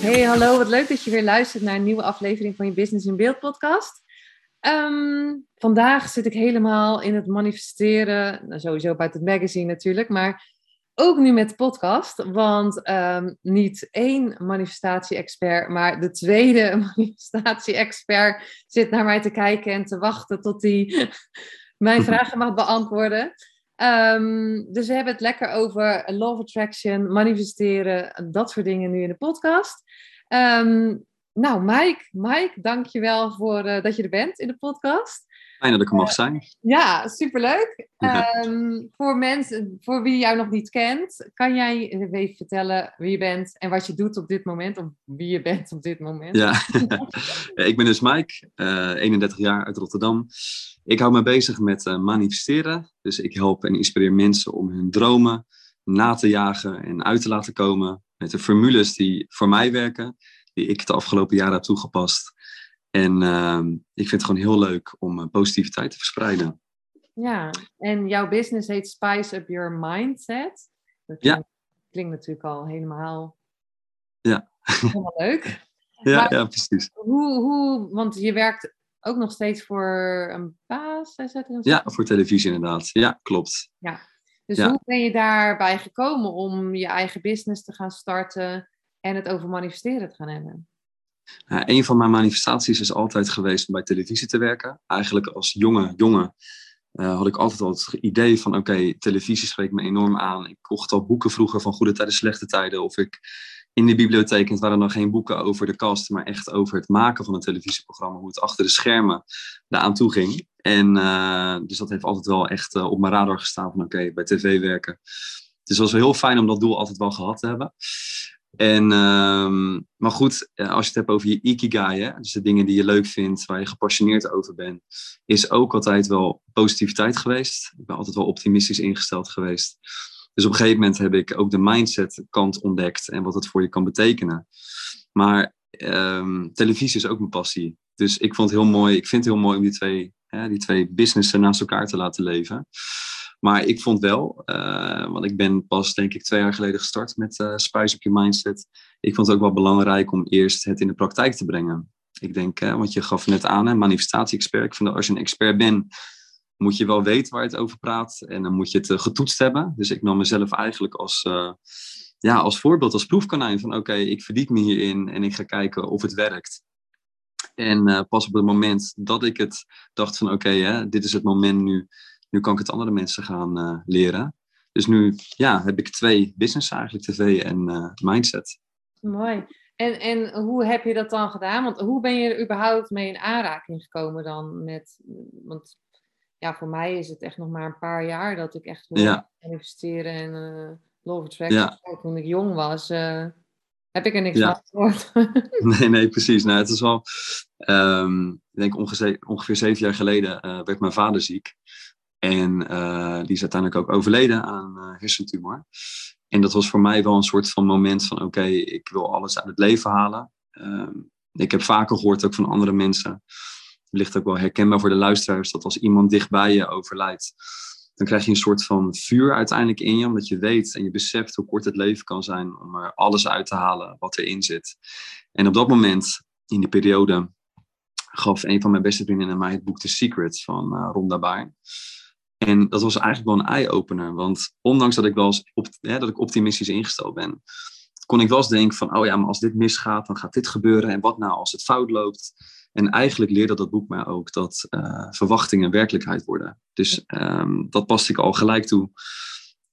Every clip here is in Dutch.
Hey, hallo. Wat leuk dat je weer luistert naar een nieuwe aflevering van je Business in Beeld podcast. Ehm, vandaag zit ik helemaal in het manifesteren, nou, sowieso buiten het magazine natuurlijk, maar ook nu met de podcast. Want ehm, niet één manifestatie-expert, maar de tweede manifestatie-expert zit naar mij te kijken en te wachten tot hij mijn vragen mag beantwoorden. Um, dus we hebben het lekker over of attraction, manifesteren, dat soort dingen nu in de podcast. Um, nou, Mike, Mike, dankjewel voor uh, dat je er bent in de podcast. Fijn dat ik er mag zijn. Uh, ja, superleuk. Um, voor mensen, voor wie jou nog niet kent, kan jij even vertellen wie je bent en wat je doet op dit moment, of wie je bent op dit moment? Ja, ik ben dus Mike, uh, 31 jaar uit Rotterdam. Ik hou me bezig met uh, manifesteren. Dus ik help en inspireer mensen om hun dromen na te jagen en uit te laten komen. Met de formules die voor mij werken, die ik de afgelopen jaren heb toegepast. En uh, ik vind het gewoon heel leuk om uh, positiviteit te verspreiden. Ja, en jouw business heet Spice Up Your Mindset. Dat ja. klinkt natuurlijk al helemaal, ja. helemaal leuk. ja, maar ja, precies. Hoe, hoe, want je werkt ook nog steeds voor een baas? Ja, voor televisie inderdaad. Ja, klopt. Ja. Dus ja. hoe ben je daarbij gekomen om je eigen business te gaan starten en het over manifesteren te gaan hebben? Nou, een van mijn manifestaties is altijd geweest om bij televisie te werken. Eigenlijk als jonge jongen uh, had ik altijd al het idee van oké, televisie spreekt me enorm aan. Ik kocht al boeken vroeger van goede tijden, slechte tijden. Of ik in de bibliotheek, het waren nog geen boeken over de kast, maar echt over het maken van een televisieprogramma, hoe het achter de schermen daaraan toe ging. En uh, dus dat heeft altijd wel echt op mijn radar gestaan van oké, bij tv werken. Dus het was wel heel fijn om dat doel altijd wel gehad te hebben. En, um, maar goed, als je het hebt over je ikigai, hè, dus de dingen die je leuk vindt, waar je gepassioneerd over bent, is ook altijd wel positiviteit geweest. Ik ben altijd wel optimistisch ingesteld geweest. Dus op een gegeven moment heb ik ook de mindset kant ontdekt en wat het voor je kan betekenen. Maar um, televisie is ook mijn passie. Dus ik vond het heel mooi, ik vind het heel mooi om die twee, hè, die twee businessen naast elkaar te laten leven. Maar ik vond wel, uh, want ik ben pas denk ik twee jaar geleden gestart met uh, Spice Up Your Mindset. Ik vond het ook wel belangrijk om eerst het in de praktijk te brengen. Ik denk, want je gaf net aan, manifestatie-expert. Ik vind dat als je een expert bent, moet je wel weten waar je het over praat. En dan moet je het getoetst hebben. Dus ik nam mezelf eigenlijk als, ja, als voorbeeld, als proefkonijn van oké, ik verdiep me hierin en ik ga kijken of het werkt. En pas op het moment dat ik het dacht van oké, dit is het moment nu nu kan ik het andere mensen gaan uh, leren. Dus nu ja, heb ik twee business eigenlijk, tv en uh, mindset. Mooi. En, en hoe heb je dat dan gedaan? Want hoe ben je er überhaupt mee in aanraking gekomen dan met... Want ja, voor mij is het echt nog maar een paar jaar dat ik echt wil ja. investeren en uh, law of attraction. Ja. Toen ik jong was, heb ik er niks ja. van gehoord. nee, nee, precies. Nou, het is wel... Um, ik denk ongeveer, ongeveer zeven jaar geleden werd mijn vader ziek. En uh, die is uiteindelijk ook overleden aan uh, hersentumor. En dat was voor mij wel een soort van moment van oké, ik wil alles uit het leven halen. Uh, ik heb vaker gehoord ook van andere mensen. Het ligt ook wel herkenbaar voor de luisteraars dat als iemand dichtbij je overlijdt, dan krijg je een soort van vuur uiteindelijk in je, omdat je weet en je beseft hoe kort het leven kan zijn om er alles uit te halen wat erin zit. En op dat moment, in die periode, gaf een van mijn beste vriendinnen mij het boek The Secret van uh, Rhonda Byrne. En dat was eigenlijk wel een eye-opener. Want ondanks dat ik wel eens op, hè, dat ik optimistisch ingesteld ben, kon ik wel eens denken van, oh ja, maar als dit misgaat, dan gaat dit gebeuren. En wat nou als het fout loopt? En eigenlijk leerde dat boek mij ook dat uh, verwachtingen werkelijkheid worden. Dus um, dat paste ik al gelijk toe.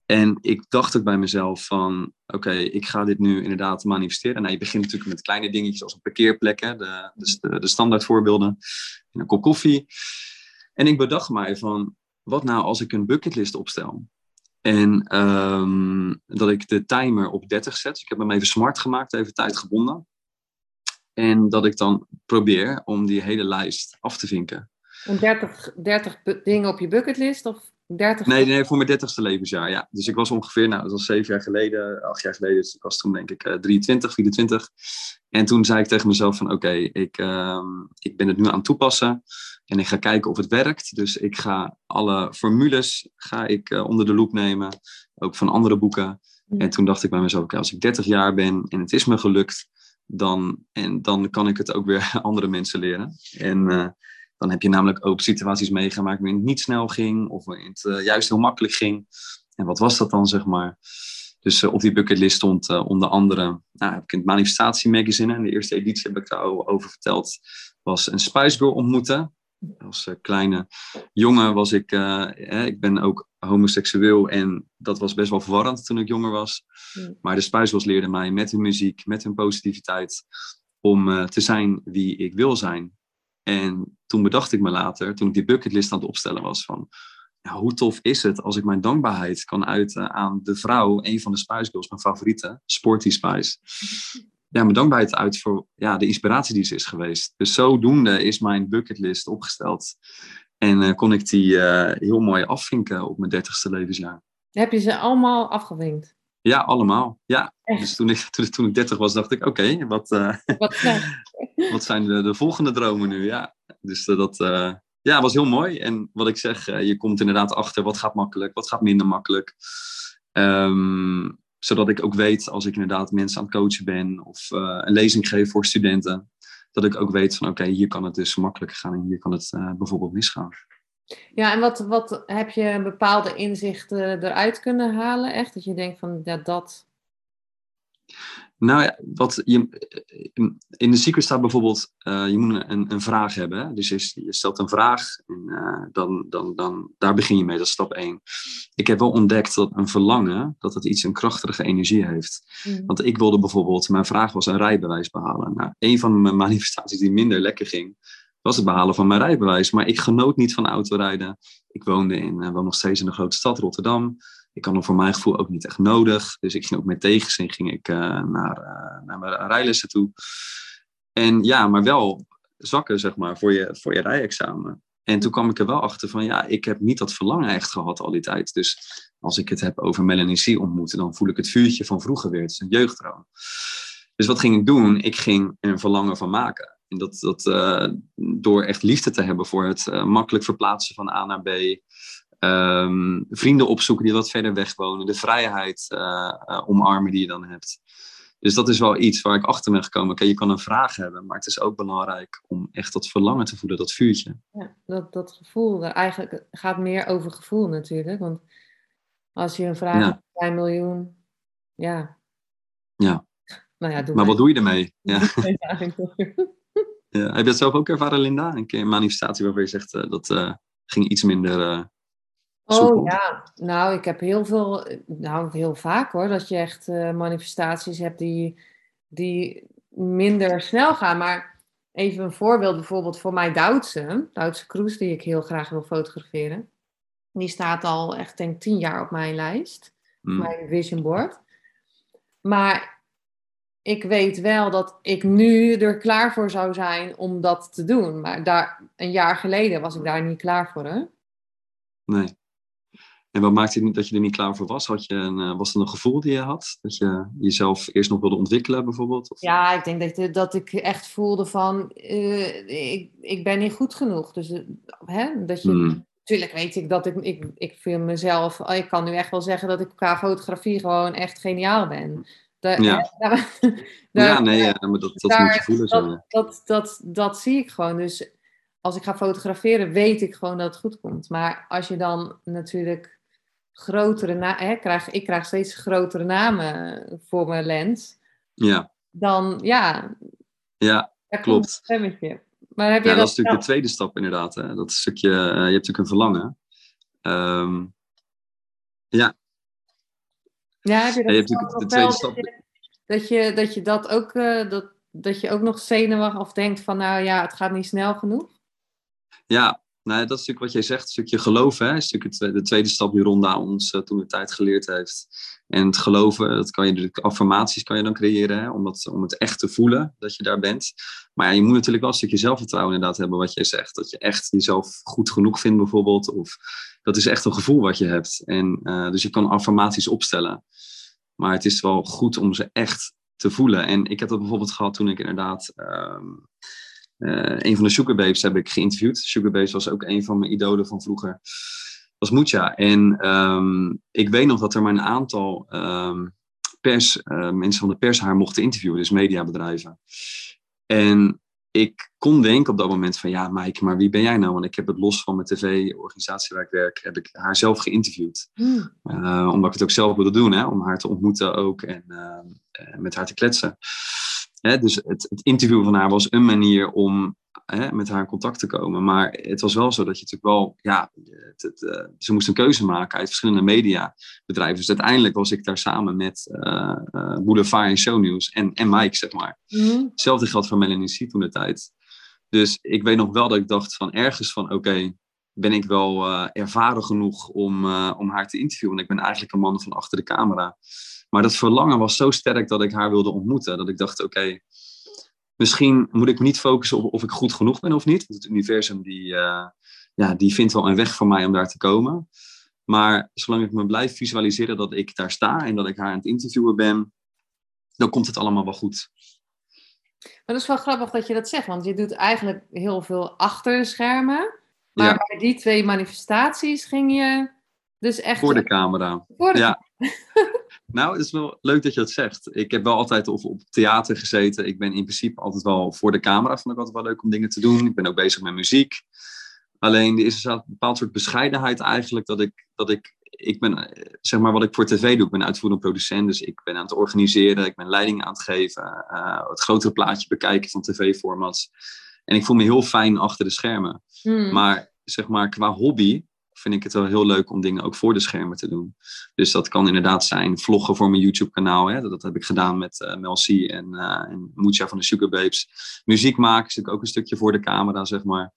En ik dacht ook bij mezelf van, oké, okay, ik ga dit nu inderdaad manifesteren. Nou, je begint natuurlijk met kleine dingetjes als een parkeerplek, de, dus de, de standaard voorbeelden, en een kop koffie. En ik bedacht mij van, wat nou als ik een bucketlist opstel? En ehm, dat ik de timer op 30 zet. Dus ik heb hem even smart gemaakt, even tijdgebonden. En dat ik dan probeer om die hele lijst af te vinken. En 30, 30 dingen op je bucketlist? Of 30 Nee, nee, voor mijn 30ste levensjaar, ja. Dus ik was ongeveer, nou, dat was zeven jaar geleden, acht jaar geleden. Dus ik was toen denk ik uh, 23, 24. En toen zei ik tegen mezelf van, oké, ik, ehm, ik ben het nu aan het toepassen. En ik ga kijken of het werkt. Dus ik ga alle formules ga ik, uh, onder de loep nemen. Ook van andere boeken. Ja. En toen dacht ik bij mezelf, oké, als ik 30 jaar ben en het is me gelukt, dan, en dan kan ik het ook weer andere mensen leren. En uh, dan heb je namelijk ook situaties meegemaakt waarin het niet snel ging of waarin het uh, juist heel makkelijk ging. En wat was dat dan, zeg maar? Dus uh, op die bucketlist stond uh, onder andere, nou, heb ik in het Manifestatie Magazine, in de eerste editie heb ik daarover verteld, was een Spice Girl ontmoeten. Als kleine jongen was ik, eh, ik ben ook homoseksueel en dat was best wel verwarrend toen ik jonger was. Ja. Maar de Spice Girls leerden mij met hun muziek, met hun positiviteit, om uh, te zijn wie ik wil zijn. En toen bedacht ik me later, toen ik die bucketlist aan het opstellen was, van ja, hoe tof is het als ik mijn dankbaarheid kan uiten aan de vrouw, een van de Spice Girls, mijn favoriete, Sporty Spice. Ja, mijn dankbaarheid uit voor ja, de inspiratie die ze is geweest. Dus zodoende is mijn bucketlist opgesteld. En uh, kon ik die uh, heel mooi afvinken op mijn dertigste levensjaar. Heb je ze allemaal afgevinkt? Ja, allemaal. Ja. Echt? Dus toen ik, toen, toen ik 30 was, dacht ik: oké, okay, wat, uh, wat, wat, zijn de, de, volgende dromen nu? Ja. Dus dat ja, was heel mooi. En wat ik zeg, je komt inderdaad achter wat gaat makkelijk, wat gaat minder makkelijk. Um, zodat ik ook weet, als ik inderdaad mensen aan het coachen ben of uh, een lezing geef voor studenten, dat ik ook weet van oké, hier kan het dus makkelijker gaan en hier kan het uh, bijvoorbeeld misgaan. Ja, en wat, wat heb je bepaalde inzichten eruit kunnen halen? Echt dat je denkt van ja, dat. Nou ja, wat je, in de secret staat bijvoorbeeld, uh, je moet een, een vraag hebben. Hè? Dus je, je, stelt een vraag en uh, dan, dan, dan, daar begin je mee, dat is stap 1. Ik heb wel ontdekt dat een verlangen, dat het iets een krachtige energie heeft. Mm. Want ik wilde bijvoorbeeld, mijn vraag was een rijbewijs behalen. Nou, een van mijn manifestaties die minder lekker ging, was het behalen van mijn rijbewijs. Maar ik genoot niet van autorijden. Ik woonde in, uh, woon nog steeds in de grote stad Rotterdam. Ik had hem voor mijn gevoel ook niet echt nodig. Dus ik ging ook met tegenzin ging ik, uh, naar, uh, naar mijn rijlessen toe. En ja, maar wel zakken, zeg maar, voor je, voor je rijexamen. En toen kwam ik er wel achter van, ja, ik heb niet dat verlangen echt gehad al die tijd. Dus als ik het heb over Melanie C. ontmoeten, dan voel ik het vuurtje van vroeger weer. Het is een jeugdroom. Dus wat ging ik doen? Ik ging er een verlangen van maken. En dat, dat uh, door echt liefde te hebben voor het makkelijk verplaatsen van A naar B. Um, vrienden opzoeken die wat verder weg wonen. De vrijheid uh, omarmen die je dan hebt. Dus dat is wel iets waar ik achter ben gekomen. Oké, okay, je kan een vraag hebben, maar het is ook belangrijk om echt dat verlangen te voelen, dat vuurtje. Ja, dat, dat gevoel. Eigenlijk gaat meer over gevoel natuurlijk. Want als je een vraag Ja. hebt bij een miljoen, ja. Ja. Nou ja, doe Maar wat doe je ermee? Ja. Ja. Ja. Heb je dat zelf ook ervaren, Linda? Een keer een manifestatie waarvan je zegt uh, dat uh, ging iets minder. Oh ja, nou, ik heb heel veel, nou heel vaak hoor, dat je echt uh, manifestaties hebt die, die minder snel gaan. Maar even een voorbeeld, bijvoorbeeld voor mijn Duitse, Duitse cruise, die ik heel graag wil fotograferen. Die staat al echt, denk tien jaar op mijn lijst, mm. mijn vision board. Maar ik weet wel dat ik nu er klaar voor zou zijn om dat te doen. Maar daar, een jaar geleden was ik daar niet klaar voor. Hè? Nee. En wat maakte het dat je er niet klaar voor was? Had je een, was het een gevoel die je had? Dat je jezelf eerst nog wilde ontwikkelen bijvoorbeeld? Of? Ja, ik denk dat, dat ik echt voelde van, uh, ik, ik ben niet goed genoeg. Dus uh, hè, dat je... Mm. Tuurlijk weet ik dat ik, ik, ik vind mezelf, oh, ik kan nu echt wel zeggen dat ik qua fotografie gewoon echt geniaal ben. Ja. Daar, daar, ja, nee, ja, maar dat, dat daar, moet je voelen zo. Dat, dat, dat, dat zie ik gewoon. Dus als ik ga fotograferen, weet ik gewoon dat het goed komt. Maar als je dan natuurlijk grotere namen, krijg, ik krijg steeds grotere namen voor mijn lens. Ja. Dan, ja. Ja, klopt. Stemmetje. Maar heb je ja, dat, dat is natuurlijk de tweede stap inderdaad. Hè? Dat stukje, uh, je hebt natuurlijk een verlangen. Um, ja, ja, heb je dat ja, je hebt natuurlijk de tweede stap. Dat je, dat je dat, je dat ook, uh, dat, dat je ook nog zenuwachtig of denkt van nou ja, het gaat niet snel genoeg? Ja, Nou, dat is natuurlijk wat jij zegt, een stukje geloven. Hè? Is natuurlijk de tweede stap die Ronda ons uh, toen de tijd geleerd heeft. En het geloven, dat kan je, affirmaties kan je dan creëren, hè? Om, dat, om het echt te voelen dat je daar bent. Maar je moet natuurlijk wel een stukje zelfvertrouwen inderdaad hebben, wat jij zegt. Dat je echt jezelf goed genoeg vindt bijvoorbeeld. Of dat is echt een gevoel wat je hebt. En, uh, dus je kan affirmaties opstellen. Maar het is wel goed om ze echt te voelen. En ik heb dat bijvoorbeeld gehad toen ik inderdaad... Um, uh, een van de Sugarbabes heb ik geïnterviewd. Sugarbabes was ook een van mijn idolen van vroeger. was Mucha. En um, ik weet nog dat er maar een aantal um, pers, uh, mensen van de pers haar mochten interviewen. Dus mediabedrijven. En ik kon denken op dat moment van... Ja, Mike, maar wie ben jij nou? Want ik heb het los van mijn tv-organisatie waar ik werk... heb ik haar zelf geïnterviewd. Hmm. Uh, omdat ik het ook zelf wilde doen. Hè? Om haar te ontmoeten ook. En met haar te kletsen. Hè, dus het, het interview van haar was een manier om hè, met haar in contact te komen. Maar het was wel zo dat je natuurlijk wel, ja, het, het, uh, ze moest een keuze maken uit verschillende mediabedrijven. Dus uiteindelijk was ik daar samen met uh, uh, Boulevard en Shownieuws en, en Mike, zeg maar. Mm Hetzelfde geldt voor Melanie C toen de tijd. Dus ik weet nog wel dat ik dacht van ergens van, oké, ben ik wel ervaren genoeg om, om haar te interviewen. Want ik ben eigenlijk een man van achter de camera. Maar dat verlangen was zo sterk dat ik haar wilde ontmoeten. Dat ik dacht, oké, misschien moet ik me niet focussen op of ik goed genoeg ben of niet. Want het universum die, uh, ja, die vindt wel een weg voor mij om daar te komen. Maar zolang ik me blijf visualiseren dat ik daar sta en dat ik haar aan het interviewen ben, dan komt het allemaal wel goed. Maar dat is wel grappig dat je dat zegt, want je doet eigenlijk heel veel achter de schermen. Maar bij die twee manifestaties ging je dus echt... Voor de camera. Voor de... Ja. Nou, het is wel leuk dat je dat zegt. Ik heb wel altijd op, op theater gezeten. Ik ben in principe altijd wel voor de camera. Vond ik altijd wel leuk om dingen te doen. Ik ben ook bezig met muziek. Alleen er is een bepaald soort bescheidenheid eigenlijk. Dat ik, dat ik, ik ben, zeg maar wat ik voor tv doe. Ik ben uitvoerend producent. Dus ik ben aan het organiseren. Ik ben leiding aan het geven. Uh, het grotere plaatje bekijken van tv-formats. En ik voel me heel fijn achter de schermen. Hmm. Maar zeg maar qua hobby vind ik het wel heel leuk om dingen ook voor de schermen te doen. Dus dat kan inderdaad zijn vloggen voor mijn YouTube-kanaal. Dat heb ik gedaan met uh, Mel C en, uh, en van de Sugar Babes. Muziek maken is ook een stukje voor de camera, zeg maar.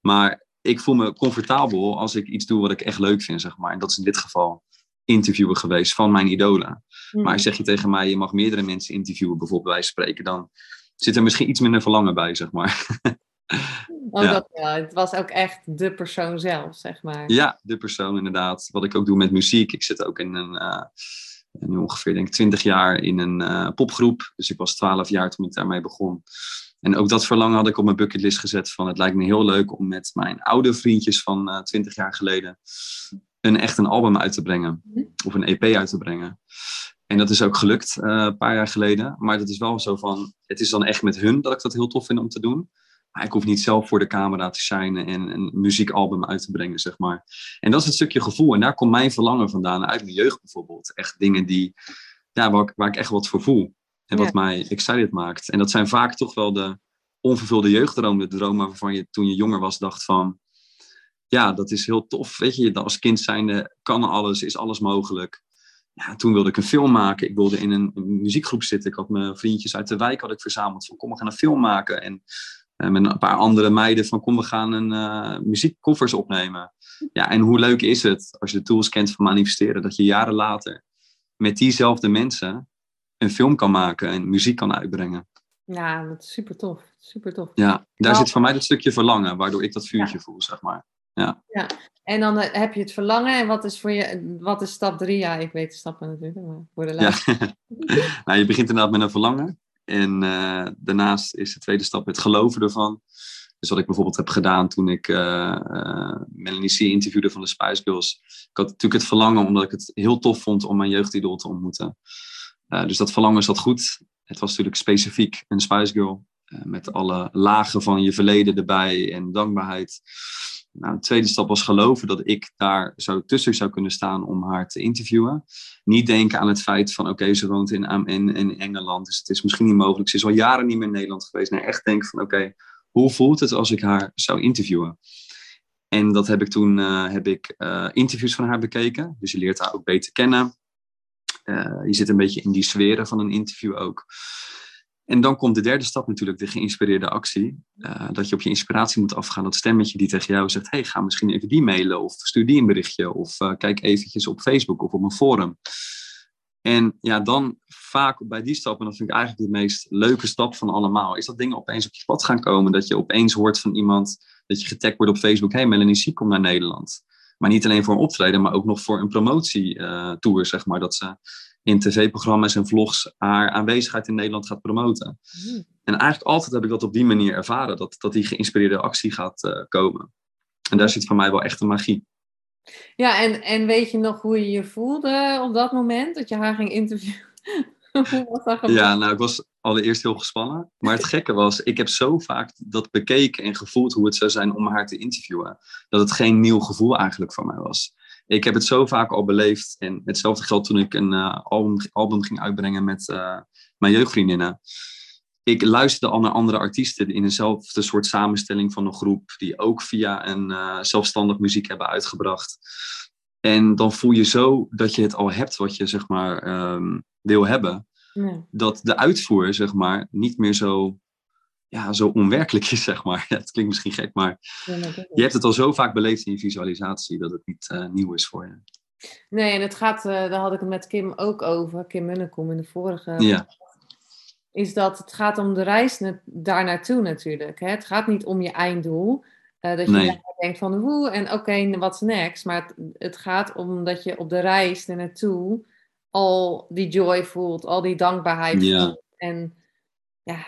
Maar ik voel me comfortabel als ik iets doe wat ik echt leuk vind, zeg maar. En dat is in dit geval interviewen geweest van mijn idolen. Mm. Maar zeg je tegen mij, je mag meerdere mensen interviewen, bijvoorbeeld wij spreken, dan zit er misschien iets minder verlangen bij, zeg maar. Oh, ja. Het was ook echt de persoon zelf, zeg maar. Ja, de persoon inderdaad. Wat ik ook doe met muziek. Ik zit ook in een, uh, nu ongeveer denk ik 20 jaar in een uh, popgroep. Dus ik was 12 jaar toen ik daarmee begon. En ook dat verlangen had ik op mijn bucketlist gezet van het lijkt me heel leuk om met mijn oude vriendjes van uh, 20 jaar geleden een echt een album uit te brengen. Mhm. Of een EP uit te brengen. En dat is ook gelukt een paar jaar geleden. Maar dat is wel zo van, het is dan echt met hun dat ik dat heel tof vind om te doen. Ik hoef niet zelf voor de camera te zijn en een muziekalbum uit te brengen, zeg maar. En dat is het stukje gevoel. En daar komt mijn verlangen vandaan, uit mijn jeugd bijvoorbeeld. Echt dingen die, ja, waar, ik, waar ik echt wat voor voel. En wat mij excited maakt. En dat zijn vaak toch wel de onvervulde jeugddromen. De dromen waarvan je toen je jonger was dacht van... Ja, dat is heel tof. Weet je, als kind zijnde kan alles, is alles mogelijk. Ja, toen wilde ik een film maken. Ik wilde in een muziekgroep zitten. Ik had mijn vriendjes uit de wijk had ik verzameld. Van kom, we gaan een film maken. En met een paar andere meiden van kom, we gaan een uh, muziekkoffers opnemen. Ja, en hoe leuk is het als je de tools kent van manifesteren, dat je jaren later met diezelfde mensen een film kan maken en muziek kan uitbrengen. Ja, dat is super tof. Super tof. Ja, daar nou, zit voor mij dat stukje verlangen, waardoor ik dat vuurtje voel, zeg maar. Ja. ja. En dan uh, heb je het verlangen. En wat is voor je, wat is stap drie? Ja, ik weet de stappen natuurlijk, maar voor de laatste. Ja. nou, je begint inderdaad met een verlangen. En uh, daarnaast is de tweede stap het geloven ervan. Dus wat ik bijvoorbeeld heb gedaan toen ik uh, uh, Melanie C. interviewde van de Spice Girls. Ik had natuurlijk het verlangen omdat ik het heel tof vond om mijn jeugdidool te ontmoeten. dus dat verlangen zat goed. Het was natuurlijk specifiek een Spice Girl. met alle lagen van je verleden erbij en dankbaarheid. Nou, de tweede stap was geloven dat ik daar zo tussen zou kunnen staan om haar te interviewen. Niet denken aan het feit van, oké, ze woont in, in, in, Engeland, dus het is misschien niet mogelijk. Ze is al jaren niet meer in Nederland geweest. Nee, echt denken van, oké, hoe voelt het als ik haar zou interviewen? En dat heb ik toen uh, heb ik, uh, interviews van haar bekeken. Dus je leert haar ook beter kennen. Uh, je zit een beetje in die sferen van een interview ook. En dan komt de derde stap natuurlijk, de geïnspireerde actie. Uh, dat je op je inspiratie moet afgaan. Dat stemmetje die tegen jou zegt, hey, ga misschien even die mailen. Of stuur die een berichtje. Of uh, kijk eventjes op Facebook of op een forum. En ja, dan vaak bij die stap, en dat vind ik eigenlijk de meest leuke stap van allemaal, is dat dingen opeens op je pad gaan komen. Dat je opeens hoort van iemand, dat je getagd wordt op Facebook, hey, Melanie Siek komt naar Nederland. Maar niet alleen voor een optreden, maar ook nog voor een promotietour, uh, zeg maar. Dat ze in tv-programma's en vlogs haar aanwezigheid in Nederland gaat promoten. Mm. En eigenlijk altijd heb ik dat op die manier ervaren, dat, dat die geïnspireerde actie gaat uh, komen. En daar zit voor mij wel echt een magie. Ja, en, en weet je nog hoe je je voelde op dat moment dat je haar ging interviewen? hoe was dat ja, nou, ik was allereerst heel gespannen. Maar het gekke was, ik heb zo vaak dat bekeken en gevoeld hoe het zou zijn om haar te interviewen. Dat het geen nieuw gevoel eigenlijk voor mij was. Ik heb het zo vaak al beleefd. En hetzelfde geldt toen ik een uh, album, album ging uitbrengen met uh, mijn jeugdvriendinnen ik luisterde al naar andere artiesten in eenzelfde soort samenstelling van een groep, die ook via een uh, zelfstandig muziek hebben uitgebracht. En dan voel je zo dat je het al hebt wat je zeg maar um, wil hebben. Dat de uitvoer zeg maar niet meer zo, ja, zo onwerkelijk is zeg maar. Het klinkt misschien gek, maar ja, je hebt het al zo vaak beleefd in je visualisatie dat het niet uh, nieuw is voor je. Nee, en het gaat, uh, daar had ik het met Kim ook over, Kim Munnekom in de vorige ja is dat het gaat om de reis daar naartoe natuurlijk. Hè? Het gaat niet om je einddoel. Uh, dat je nee. denkt van hoe en oké, okay, what's next? Maar het, het, gaat om dat je op de reis er naartoe al die joy voelt, al die dankbaarheid ja. voelt. En ja,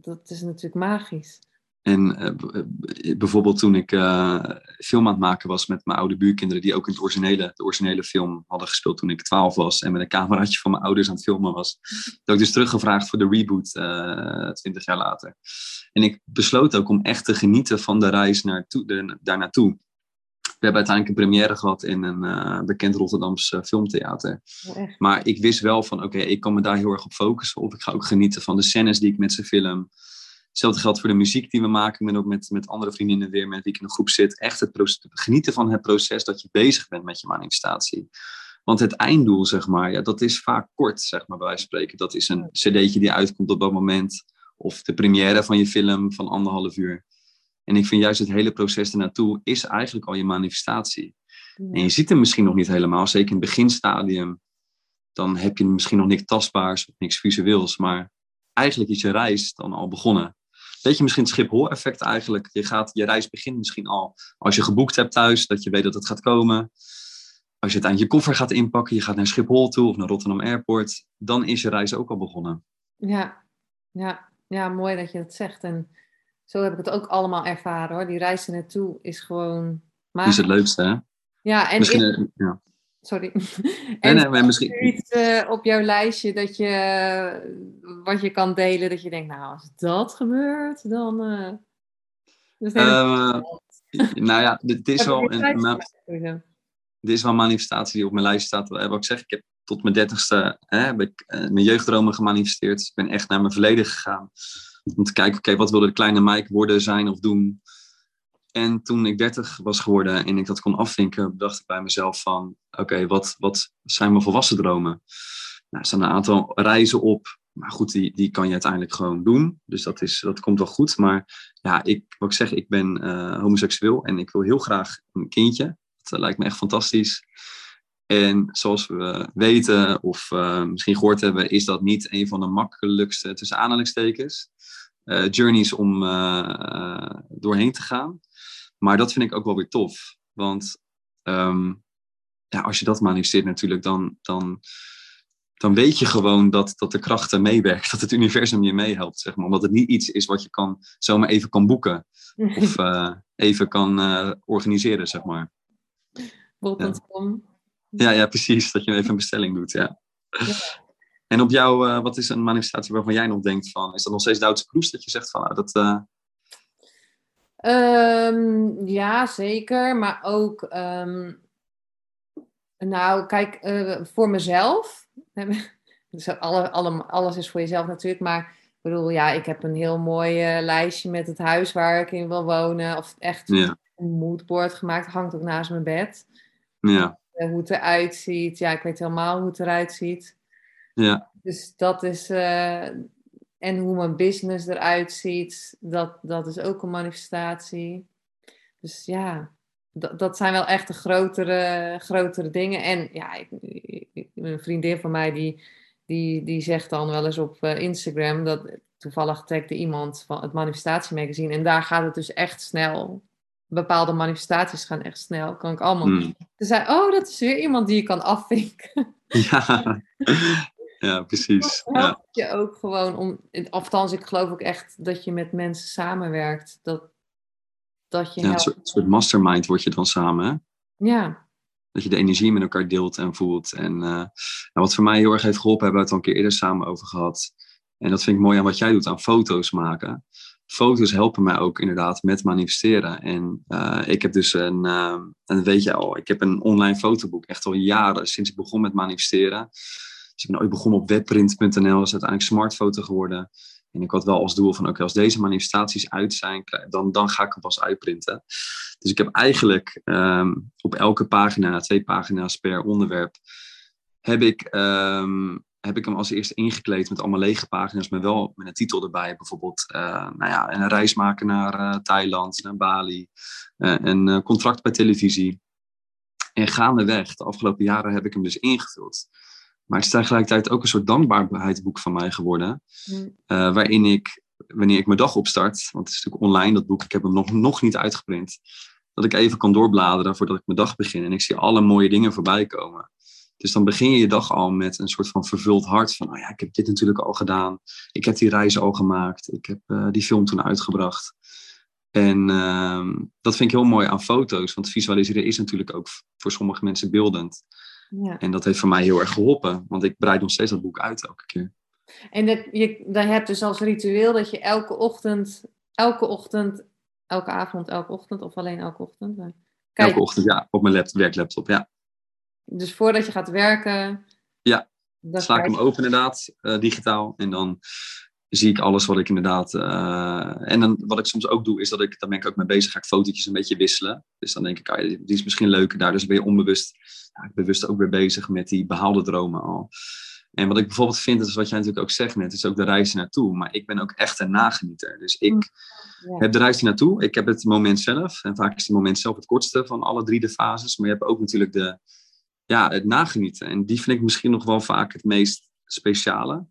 dat is natuurlijk magisch. En uh, bijvoorbeeld toen ik uh, film aan het maken was met mijn oude buurkinderen, die ook in het originele, de originele film hadden gespeeld toen ik 12 was en met een cameraatje van mijn ouders aan het filmen was, dat ik dus teruggevraagd voor de reboot uh, 20 jaar later. En ik besloot ook om echt te genieten van de reis naartoe, daar naartoe. We hebben uiteindelijk een première gehad in een bekend Rotterdams filmtheater. Oh, maar ik wist wel van, oké, okay, ik kan me daar heel erg op focussen. Of ik ga ook genieten van de scènes die ik met ze film. Hetzelfde geldt voor de muziek die we maken. Ik ben ook met, met andere vriendinnen weer met wie ik in een groep zit. Echt het proces, genieten van het proces dat je bezig bent met je manifestatie. Want het einddoel, zeg maar, ja, dat is vaak kort, zeg maar, bij wijze van spreken. Dat is een cd'tje die uitkomt op dat moment. Of de première van je film van anderhalf uur. En ik vind juist het hele proces ernaartoe is eigenlijk al je manifestatie. En je ziet hem misschien nog niet helemaal, zeker in het beginstadium. Dan heb je misschien nog niks tastbaars of niks visueels. Maar eigenlijk is je reis dan al begonnen. Weet je, misschien het Schiphol-effect eigenlijk. Je, gaat, je reis begint misschien al als je geboekt hebt thuis, dat je weet dat het gaat komen. Als je het aan je koffer gaat inpakken, je gaat naar Schiphol toe of naar Rotterdam Airport, dan is je reis ook al begonnen. Ja, ja, ja mooi dat je dat zegt. En zo heb ik het ook allemaal ervaren hoor. Die reis naartoe is gewoon. Dat is het leukste, hè? Ja, en Misschien, eh, ja. Sorry. en nee, nee, misschien... iets uh, op jouw lijstje dat je, wat je kan delen, dat je denkt, nou, als dat gebeurt, dan... Uh, uh, nou ja, dit is wel een... Dit is wel een manifestatie die op mijn lijst staat. Wat ik zeg, ik heb tot mijn dertigste hè, heb ik, mijn jeugddromen gemanifesteerd. Ik ben echt naar mijn verleden gegaan. Om te kijken, oké, wat wilde de kleine Mike worden, zijn of doen? En toen ik 30 was geworden en ik dat kon afvinken, dacht ik bij mezelf van, oké, wat, wat zijn mijn volwassen dromen? Nou, er staan een aantal reizen op, maar goed, die, die kan je uiteindelijk gewoon doen. Dus dat, is, dat komt wel goed. Maar ja, ik, wat ik zeg, ik ben uh, homoseksueel en ik wil heel graag een kindje. Dat lijkt me echt fantastisch. En zoals we weten, of uh, misschien gehoord hebben, is dat niet een van de makkelijkste, tussen aanhalingstekens, journeys om doorheen te gaan. Maar dat vind ik ook wel weer tof. Want ehm, ja, als je dat manifesteert natuurlijk, dan, dan, dan weet je gewoon dat, dat de krachten meewerken. Dat het universum je meehelpt, zeg maar. Omdat het niet iets is wat je kan, zomaar even kan boeken. Of uh, even kan uh, organiseren, zeg maar. Bol.com. Ja. ja, ja, precies. Dat je even een bestelling doet, ja. ja. En op jou, uh, wat is een manifestatie waarvan jij nog denkt van... Is dat nog steeds Duitse Kroes dat je zegt van... Nou, dat, Um, ja, zeker. Maar ook, um, nou, kijk, uh, voor mezelf. dus alle, alle, alles is voor jezelf natuurlijk. Maar ik bedoel, ja, ik heb een heel mooi uh, lijstje met het huis waar ik in wil wonen. Of echt ja. een moodboard gemaakt. Hangt ook naast mijn bed. Ja. Uh, hoe het eruit ziet. Ja, ik weet helemaal hoe het eruit ziet. Ja. Dus dat is. en En hoe mijn business eruit ziet, dat, dat is ook een manifestatie. Dus ja, dat, dat zijn wel echt de grotere, grotere dingen. En ja, ik, een vriendin van mij die, die, die zegt dan wel eens op eh, Instagram dat toevallig tagde iemand van het manifestatiemagazine en daar gaat het dus echt snel. Bepaalde manifestaties gaan echt snel. Kan ik allemaal. Hmm. Ze zei, oh, dat is weer iemand die je kan afvinken. Ja, ja precies. Dat helpt je ook gewoon om, althans, ik geloof ook echt dat je met mensen samenwerkt. Dat, dat je ja, een soort, mastermind word je dan samen. Hè? Ja. Dat je de energie met elkaar deelt en voelt. En uh, nou, wat voor mij heel erg heeft geholpen, hebben we het al een keer eerder samen over gehad. En dat vind ik mooi aan wat jij doet, aan foto's maken. Foto's helpen mij ook inderdaad met manifesteren. En uh, ik heb dus een, uh, en dat weet je al, ik heb een online fotoboek, echt al jaren sinds ik begon met manifesteren. Dus ik ben ooit begonnen op webprint.nl, is uiteindelijk smartfoto geworden. En ik had wel als doel van, oké, als deze manifestaties uit zijn, dan, dan ga ik hem pas uitprinten. Dus ik heb eigenlijk um, op elke pagina, twee pagina's per onderwerp, heb ik, um, heb ik hem als eerste ingekleed met allemaal lege pagina's, maar wel met een titel erbij. Bijvoorbeeld uh, nou ja, een reis maken naar uh, Thailand, naar Bali, uh, een contract bij televisie. En gaandeweg, de afgelopen jaren, heb ik hem dus ingevuld. Maar het is tegelijkertijd ook een soort dankbaarheidsboek van mij geworden. Mm. Uh, waarin ik, wanneer ik mijn dag opstart, want het is natuurlijk online dat boek, ik heb hem nog, nog niet uitgeprint, dat ik even kan doorbladeren voordat ik mijn dag begin. En ik zie alle mooie dingen voorbij komen. Dus dan begin je je dag al met een soort van vervuld hart van, oh ja, ik heb dit natuurlijk al gedaan. Ik heb die reis al gemaakt. Ik heb uh, die film toen uitgebracht. En uh, dat vind ik heel mooi aan foto's, want visualiseren is natuurlijk ook voor sommige mensen beeldend. Ja. En dat heeft voor mij heel erg geholpen, want ik breid nog steeds dat boek uit elke keer. En dat, je dan hebt dus als ritueel dat je elke ochtend, elke ochtend, elke avond, elke ochtend of alleen elke ochtend? Kijk. Elke ochtend, ja, op mijn laptop, werklaptop, ja. Dus voordat je gaat werken. Ja, sla ik hem open inderdaad, uh, digitaal. En dan zie ik alles wat ik inderdaad. Uh, en dan wat ik soms ook doe, is dat ik, daar ben ik ook mee bezig, ga ik fotootjes een beetje wisselen. Dus dan denk ik, ah, die is misschien leuker daar. Dus ben je onbewust, ja, bewust ook weer bezig met die behaalde dromen al. En wat ik bijvoorbeeld vind, is wat jij natuurlijk ook zegt net, is ook de reis naartoe. Maar ik ben ook echt een nagenieter. Dus ik mm, heb de reis naartoe. Ik heb het moment zelf. En vaak is het moment zelf het kortste van alle drie de fases. Maar je hebt ook natuurlijk de, ja, het nagenieten. En die vind ik misschien nog wel vaak het meest speciale.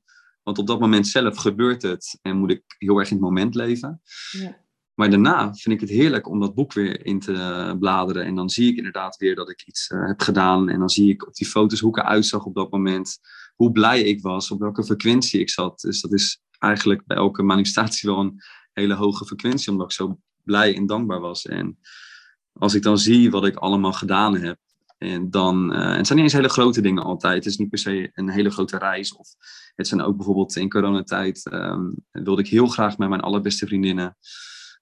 Want op dat moment zelf gebeurt het en moet ik heel erg in het moment leven. Ja. Maar daarna vind ik het heerlijk om dat boek weer in te bladeren. En dan zie ik inderdaad weer dat ik iets uh, heb gedaan. En dan zie ik op die foto's hoe ik eruit zag op dat moment. Hoe blij ik was, op welke frequentie ik zat. Dus dat is eigenlijk bij elke manifestatie wel een hele hoge frequentie. Omdat ik zo blij en dankbaar was. En als ik dan zie wat ik allemaal gedaan heb. En dan, uh, het zijn niet eens hele grote dingen altijd. Het is niet per se een hele grote reis. Of het zijn ook bijvoorbeeld in coronatijd um, wilde ik heel graag met mijn allerbeste vriendinnen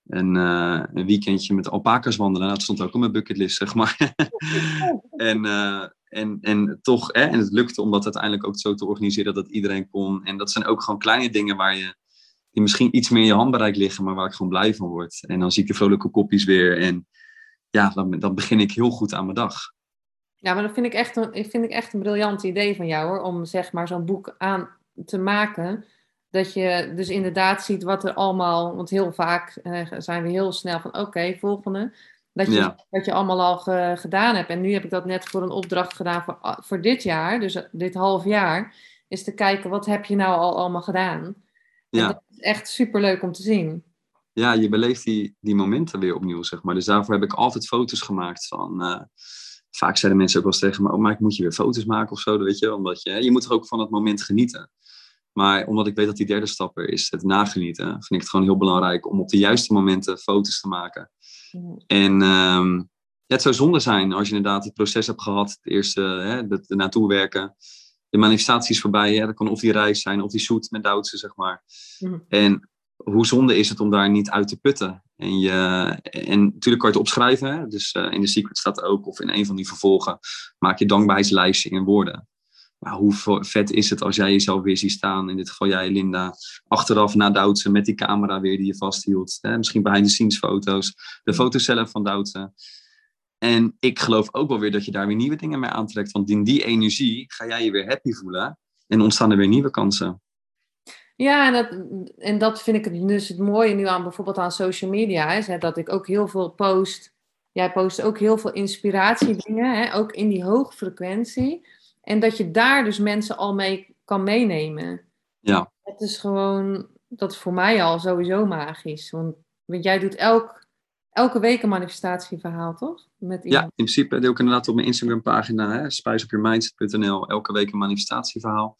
een, uh, een weekendje met alpaca's wandelen. Dat stond ook op mijn bucketlist, zeg maar. en, uh, en, en toch, hè, en het lukte om dat uiteindelijk ook zo te organiseren dat iedereen kon. En dat zijn ook gewoon kleine dingen waar je, die misschien iets meer in je handbereik liggen, maar waar ik gewoon blij van word. En dan zie ik de vrolijke kopjes weer en ja, dan begin ik heel goed aan mijn dag. Ja, maar dat vind ik echt een, vind ik echt een briljant idee van jou hoor, om zeg maar zo'n boek aan te maken. Dat je dus inderdaad ziet wat er allemaal, want heel vaak eh, zijn we heel snel van oké, volgende. Dat je, ja. wat je allemaal al gedaan hebt. En nu heb ik dat net voor een opdracht gedaan voor, ah, voor dit jaar, dus eh, dit half jaar. Is te kijken, wat heb je nou al allemaal gedaan? Ja. dat is echt super leuk om te zien. Ja, je beleeft die, die momenten weer opnieuw, zeg maar. Dus daarvoor heb ik altijd foto's gemaakt van... Uh, vaak zeiden mensen ook wel eens tegen me, oh, maar moet je weer foto's maken of zo, weet je. Omdat je, je moet er ook van het moment genieten. Maar omdat ik weet dat die derde stap er is, het nagenieten, vind ik het gewoon heel belangrijk om op de juiste momenten foto's te maken. En um, ja, het zou zonde zijn als je inderdaad het proces hebt gehad, het eerste, hè, het, naartoe werken. De manifestaties voorbij, hè, dat kan of die reis zijn of die shoot met Duitse, zeg maar. En hoe zonde is het om daar niet uit te putten? En, je, en natuurlijk kan je het opschrijven. Hè? Dus uh, in de secret staat ook, of in een van die vervolgen, maak je dankbaarheidslijstje in woorden. Maar hoe vet is het als jij jezelf weer ziet staan, in dit geval jij, Linda, achteraf na Doutsen met die camera weer die je vasthield. Hè? Misschien behind the scenes foto's, de foto's zelf van Doutsen. En ik geloof ook wel weer dat je daar weer nieuwe dingen mee aantrekt. Want in die energie ga jij je weer happy voelen en ontstaan er weer nieuwe kansen. Ja, en dat, en dat vind ik het, dus het mooie nu aan bijvoorbeeld aan social media. Is, hè, dat ik ook heel veel post. Jij post ook heel veel inspiratiedingen, hè, ook in die hoge frequentie. En dat je daar dus mensen al mee kan meenemen. Ja. Het is gewoon, dat is voor mij al sowieso magisch. Want, want jij doet elk, elke week een manifestatieverhaal, toch? Met ja, in principe deel ik inderdaad op mijn Instagram pagina, spijsopyourmindset.nl, elke week een manifestatieverhaal.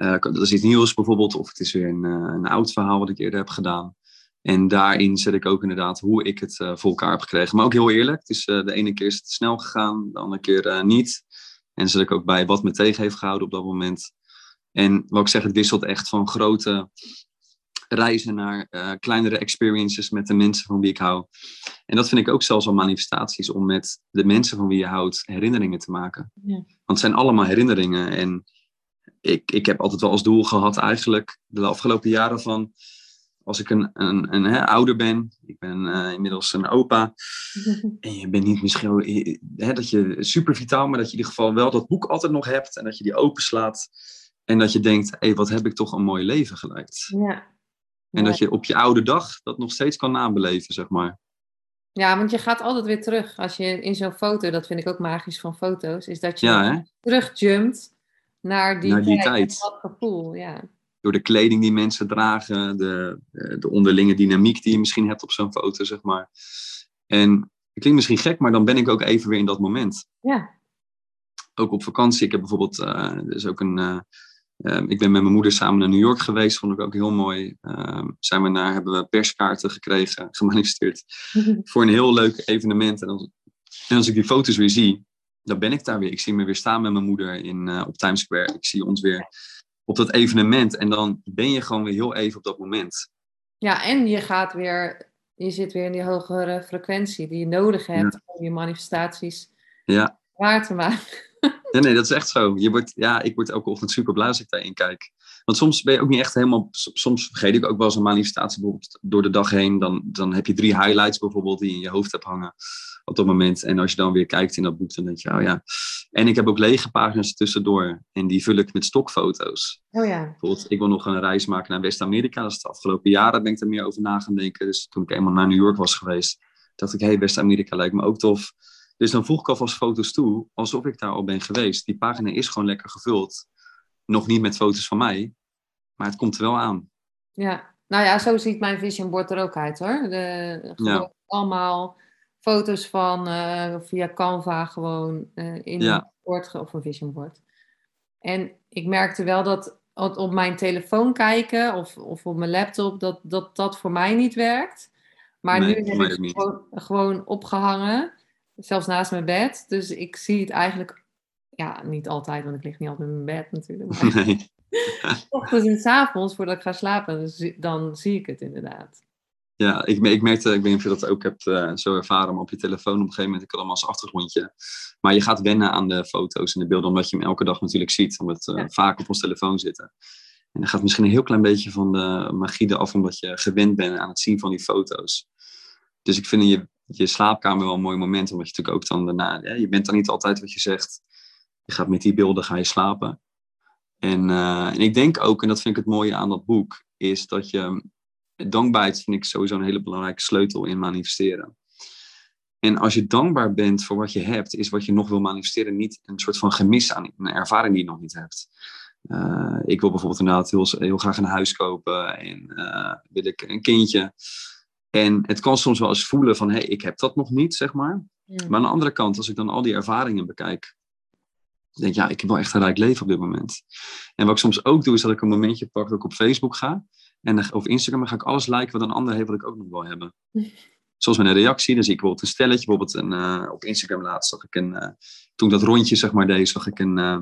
Dat is iets nieuws bijvoorbeeld, of het is weer een, uh, een oud verhaal wat ik eerder heb gedaan. En daarin zet ik ook inderdaad hoe ik het uh, voor elkaar heb gekregen. Maar ook heel eerlijk, het is, de ene keer is het snel gegaan, de andere keer niet. En zet ik ook bij wat me tegen heeft gehouden op dat moment. En wat ik zeg, het wisselt echt van grote reizen naar kleinere experiences met de mensen van wie ik hou. En dat vind ik ook zelfs al manifestaties, om met de mensen van wie je houdt herinneringen te maken. Ja. Want het zijn allemaal herinneringen. En ik, ik heb altijd wel als doel gehad eigenlijk de afgelopen jaren van als ik een, een, een hè, ouder ben, ik ben uh, inmiddels een opa, en je bent niet misschien hè, dat je super vitaal, maar dat je in ieder geval wel dat boek altijd nog hebt en dat je die openslaat en dat je denkt, hé, hey, wat heb ik toch een mooi leven geleid. Ja. En dat je op je oude dag dat nog steeds kan nabeleven, zeg maar. Ja, want je gaat altijd weer terug. Als je in zo'n foto, dat vind ik ook magisch van foto's, is dat je ja, terugjumpt naar die, Naar die tijd. tijd. Dat gevoel, ja. Door de kleding die mensen dragen, de, de onderlinge dynamiek die je misschien hebt op zo'n foto, zeg maar. En het klinkt misschien gek, maar dan ben ik ook even weer in dat moment. Ja. Ook op vakantie. Ik heb bijvoorbeeld, uh, is ook een, uh, uh, ik ben met mijn moeder samen naar New York geweest, vond ik ook heel mooi. zijn we naar, hebben we perskaarten gekregen, gemanifesteerd, voor een heel leuk evenement. En als, en als ik die foto's weer zie, dan ben ik daar weer. Ik zie me weer staan met mijn moeder in, uh, op Times Square. Ik zie ons weer op dat evenement. En dan ben je gewoon weer heel even op dat moment. Ja, en je gaat weer, je zit weer in die hogere frequentie die je nodig hebt Ja. om je manifestaties Ja. waar te maken. Ja, nee, dat is echt zo. Je wordt, ja, ik word elke ochtend super blij als ik daarin kijk. Want soms ben je ook niet echt helemaal... Soms vergeet ik ook wel eens een manifestatie bijvoorbeeld door de dag heen. Dan, dan heb je drie highlights bijvoorbeeld die je in je hoofd hebt hangen op dat moment. En als je dan weer kijkt in dat boek, dan denk je, oh ja. En ik heb ook lege pagina's tussendoor. En die vul ik met stokfoto's. Oh ja. Bijvoorbeeld, ik wil nog een reis maken naar West-Amerika. Dat is de afgelopen jaren ben ik er meer over na gaan denken. Dus toen ik eenmaal naar New York was geweest, dacht ik, hé, hey, West-Amerika lijkt me ook tof. Dus dan voeg ik alvast foto's toe, alsof ik daar al ben geweest. Die pagina is gewoon lekker gevuld. Nog niet met foto's van mij, maar het komt er wel aan. Ja, nou ja, zo ziet mijn vision board er ook uit hoor. De, gewoon Ja. allemaal foto's van eh, via Canva gewoon eh, in Ja. een board of een vision board. En ik merkte wel dat op mijn telefoon kijken of, of op mijn laptop, dat, dat dat voor mij niet werkt. Maar Nee, nu heb ik niet. gewoon, gewoon opgehangen, zelfs naast mijn bed. Dus ik zie het eigenlijk, ja, niet altijd, want ik lig niet altijd in mijn bed natuurlijk. Maar Nee. ochtends en 's avonds, voordat ik ga slapen, dan zie ik het inderdaad. Ja, ik, ik merkte, ik weet niet of je dat ook hebt eh, zo ervaren, maar op je telefoon op een gegeven moment, ik had allemaal als achtergrondje. Maar je gaat wennen aan de foto's en de beelden, omdat je hem elke dag natuurlijk ziet, omdat we eh, Ja. vaak op ons telefoon zitten. En dan gaat misschien een heel klein beetje van de magie eraf, omdat je gewend bent aan het zien van die foto's. Dus ik vind in je, je slaapkamer wel een mooi moment, omdat je natuurlijk ook dan daarna, ja, je bent dan niet altijd wat je zegt. Je gaat met die beelden ga je slapen. En, eh, en ik denk ook, en dat vind ik het mooie aan dat boek, is dat je dankbaarheid vind ik sowieso een hele belangrijke sleutel in manifesteren. En als je dankbaar bent voor wat je hebt, is wat je nog wil manifesteren niet een soort van gemis aan een ervaring die je nog niet hebt. Eh, ik wil bijvoorbeeld inderdaad heel, heel graag een huis kopen en eh, wil ik een kindje. En het kan soms wel eens voelen van, hé, hey, ik heb dat nog niet, zeg maar. Maar aan de andere kant, als ik dan al die ervaringen bekijk, denk ik, ja, ik heb wel echt een rijk leven op dit moment. En wat ik soms ook doe, is dat ik een momentje pak dat ik op Facebook ga. En of Instagram, ga ik alles liken wat een ander heeft, wat ik ook nog wil hebben. Zoals met een reactie, dan zie ik bijvoorbeeld een stelletje. Bijvoorbeeld een, eh, op Instagram laatst zag ik een, eh, toen ik dat rondje zeg maar deed, zag ik een, eh,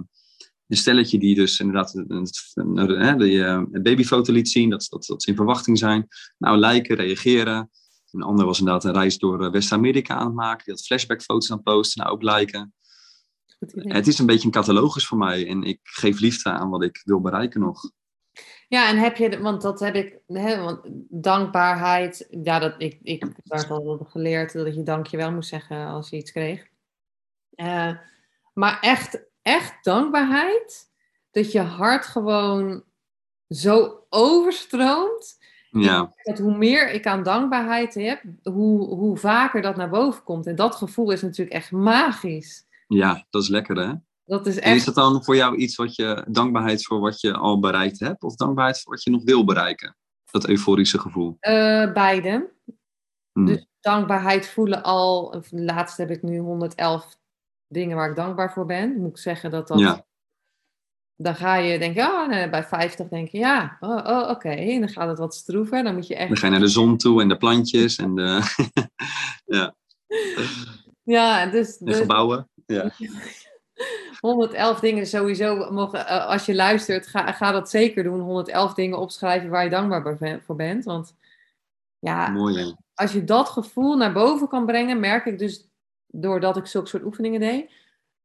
een stelletje die dus inderdaad een, een, die, babyfoto liet zien, dat, dat, dat ze in verwachting zijn. Nou, liken, reageren. Een ander was inderdaad een reis door West-Amerika aan het maken. Die had flashbackfoto's aan het posten, nou ook liken. Het is een beetje een catalogus voor mij en ik geef liefde aan wat ik wil bereiken nog. Ja, en heb je, want dat heb ik, hè, want dankbaarheid, ja, dat, ik, ik werd al geleerd dat je dankjewel moest zeggen als je iets kreeg. Eh, maar echt, echt dankbaarheid, dat je hart gewoon zo overstroomt. Ja. Dat hoe meer ik aan dankbaarheid heb, hoe, hoe vaker dat naar boven komt. En dat gevoel is natuurlijk echt magisch. ja, dat is lekker hè. Dat is En is echt. dat dan voor jou iets wat je, dankbaarheid voor wat je al bereikt hebt? Of dankbaarheid voor wat je nog wil bereiken? Dat euforische gevoel. eh, beide. Hm. Dus dankbaarheid voelen al. Laatst heb ik nu 111 dingen waar ik dankbaar voor ben. Moet ik zeggen dat dat. Ja. Dan ga je denken, oh, nee, bij 50 denk je, ja, oh, oh, oké. En dan gaat het wat stroever. Dan moet je echt. Dan ga je naar de zon toe en de plantjes en de, Ja, dus, de dus gebouwen. Ja. 111 dingen sowieso. Mogen, eh, als je luistert, ga, ga dat zeker doen. 111 dingen opschrijven waar je dankbaar voor bent. Want ja, Mooi hè. als je dat gevoel naar boven kan brengen, merk ik dus doordat ik zulke soort oefeningen deed,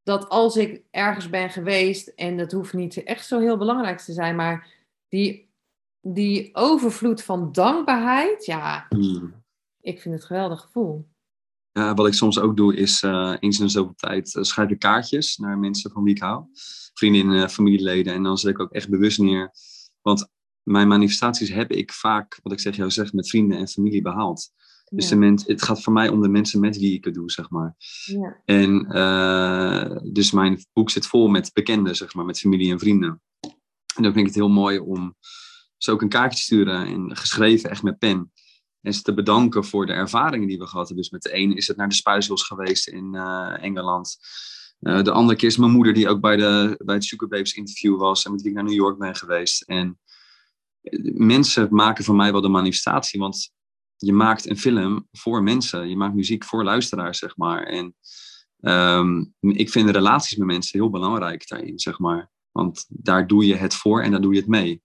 dat als ik ergens ben geweest, en dat hoeft niet echt zo heel belangrijk te zijn, maar die, die overvloed van dankbaarheid, ja, Hm. ik vind het een geweldig gevoel. Ja, wat ik soms ook doe is eh, eens in de zoveel tijd eh, schrijf ik kaartjes naar mensen van wie ik hou. Vriendinnen, familieleden. En dan zet ik ook echt bewust neer. Want mijn manifestaties heb ik vaak, wat ik zeg jou zeg, met vrienden en familie behaald. Dus de mens, het gaat voor mij om de mensen met wie ik het doe, zeg maar. ja, En dus mijn boek zit vol met bekenden, zeg maar, met familie en vrienden. En dan vind ik het heel mooi om ze ook een kaartje te sturen en geschreven echt met pen. En ze te bedanken voor de ervaringen die we gehad hebben. Dus met de ene is het naar de Spuisels geweest in eh, Engeland. Eh, de andere keer is mijn moeder die ook bij, de, bij het Sugar Babes interview was. En met wie ik naar New York ben geweest. En eh, mensen maken voor mij wel de manifestatie. Want je maakt een film voor mensen. Je maakt muziek voor luisteraars, zeg maar. En ehm, ik vind de relaties met mensen heel belangrijk daarin, zeg maar. Want daar doe je het voor en daar doe je het mee.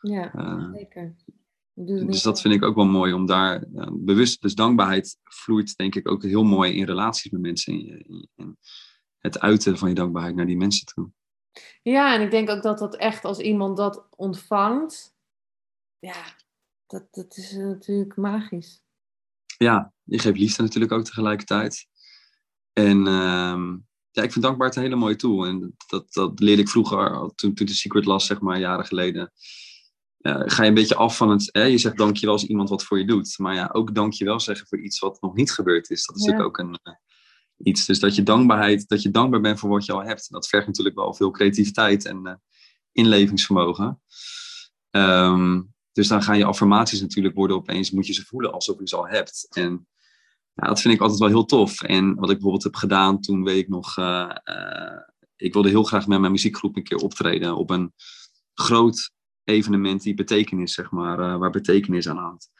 ja, zeker. Dus niet- dat vind ik ook wel mooi om daar bewust, dus dankbaarheid vloeit denk ik ook heel mooi in relaties met mensen. In, in het uiten van je dankbaarheid naar die mensen toe. Ja, en ik denk ook dat dat echt als iemand dat ontvangt, ja, dat, dat is natuurlijk magisch. Ja, je geeft liefde natuurlijk ook tegelijkertijd. En ehm, ja, ik vind dankbaarheid een hele mooie tool. En dat, dat leerde ik vroeger, toen, toen de Secret las, zeg maar, jaren geleden. Eh, ga je een beetje af van het, hè, je zegt dankjewel als iemand wat voor je doet. Maar ja, ook dankjewel zeggen voor iets wat nog niet gebeurd is. Dat is Ja. natuurlijk ook een, eh, iets. Dus dat je dankbaarheid, dat je dankbaar bent voor wat je al hebt. Dat vergt natuurlijk wel veel creativiteit en eh, inlevingsvermogen. Ehm, dus dan gaan je affirmaties natuurlijk worden opeens, moet je ze voelen alsof je ze al hebt. En ja, dat vind ik altijd wel heel tof. En wat ik bijvoorbeeld heb gedaan, toen weet ik nog, ik wilde heel graag met mijn muziekgroep een keer optreden op een groot evenement die betekenis, zeg maar, eh, waar betekenis aan hangt.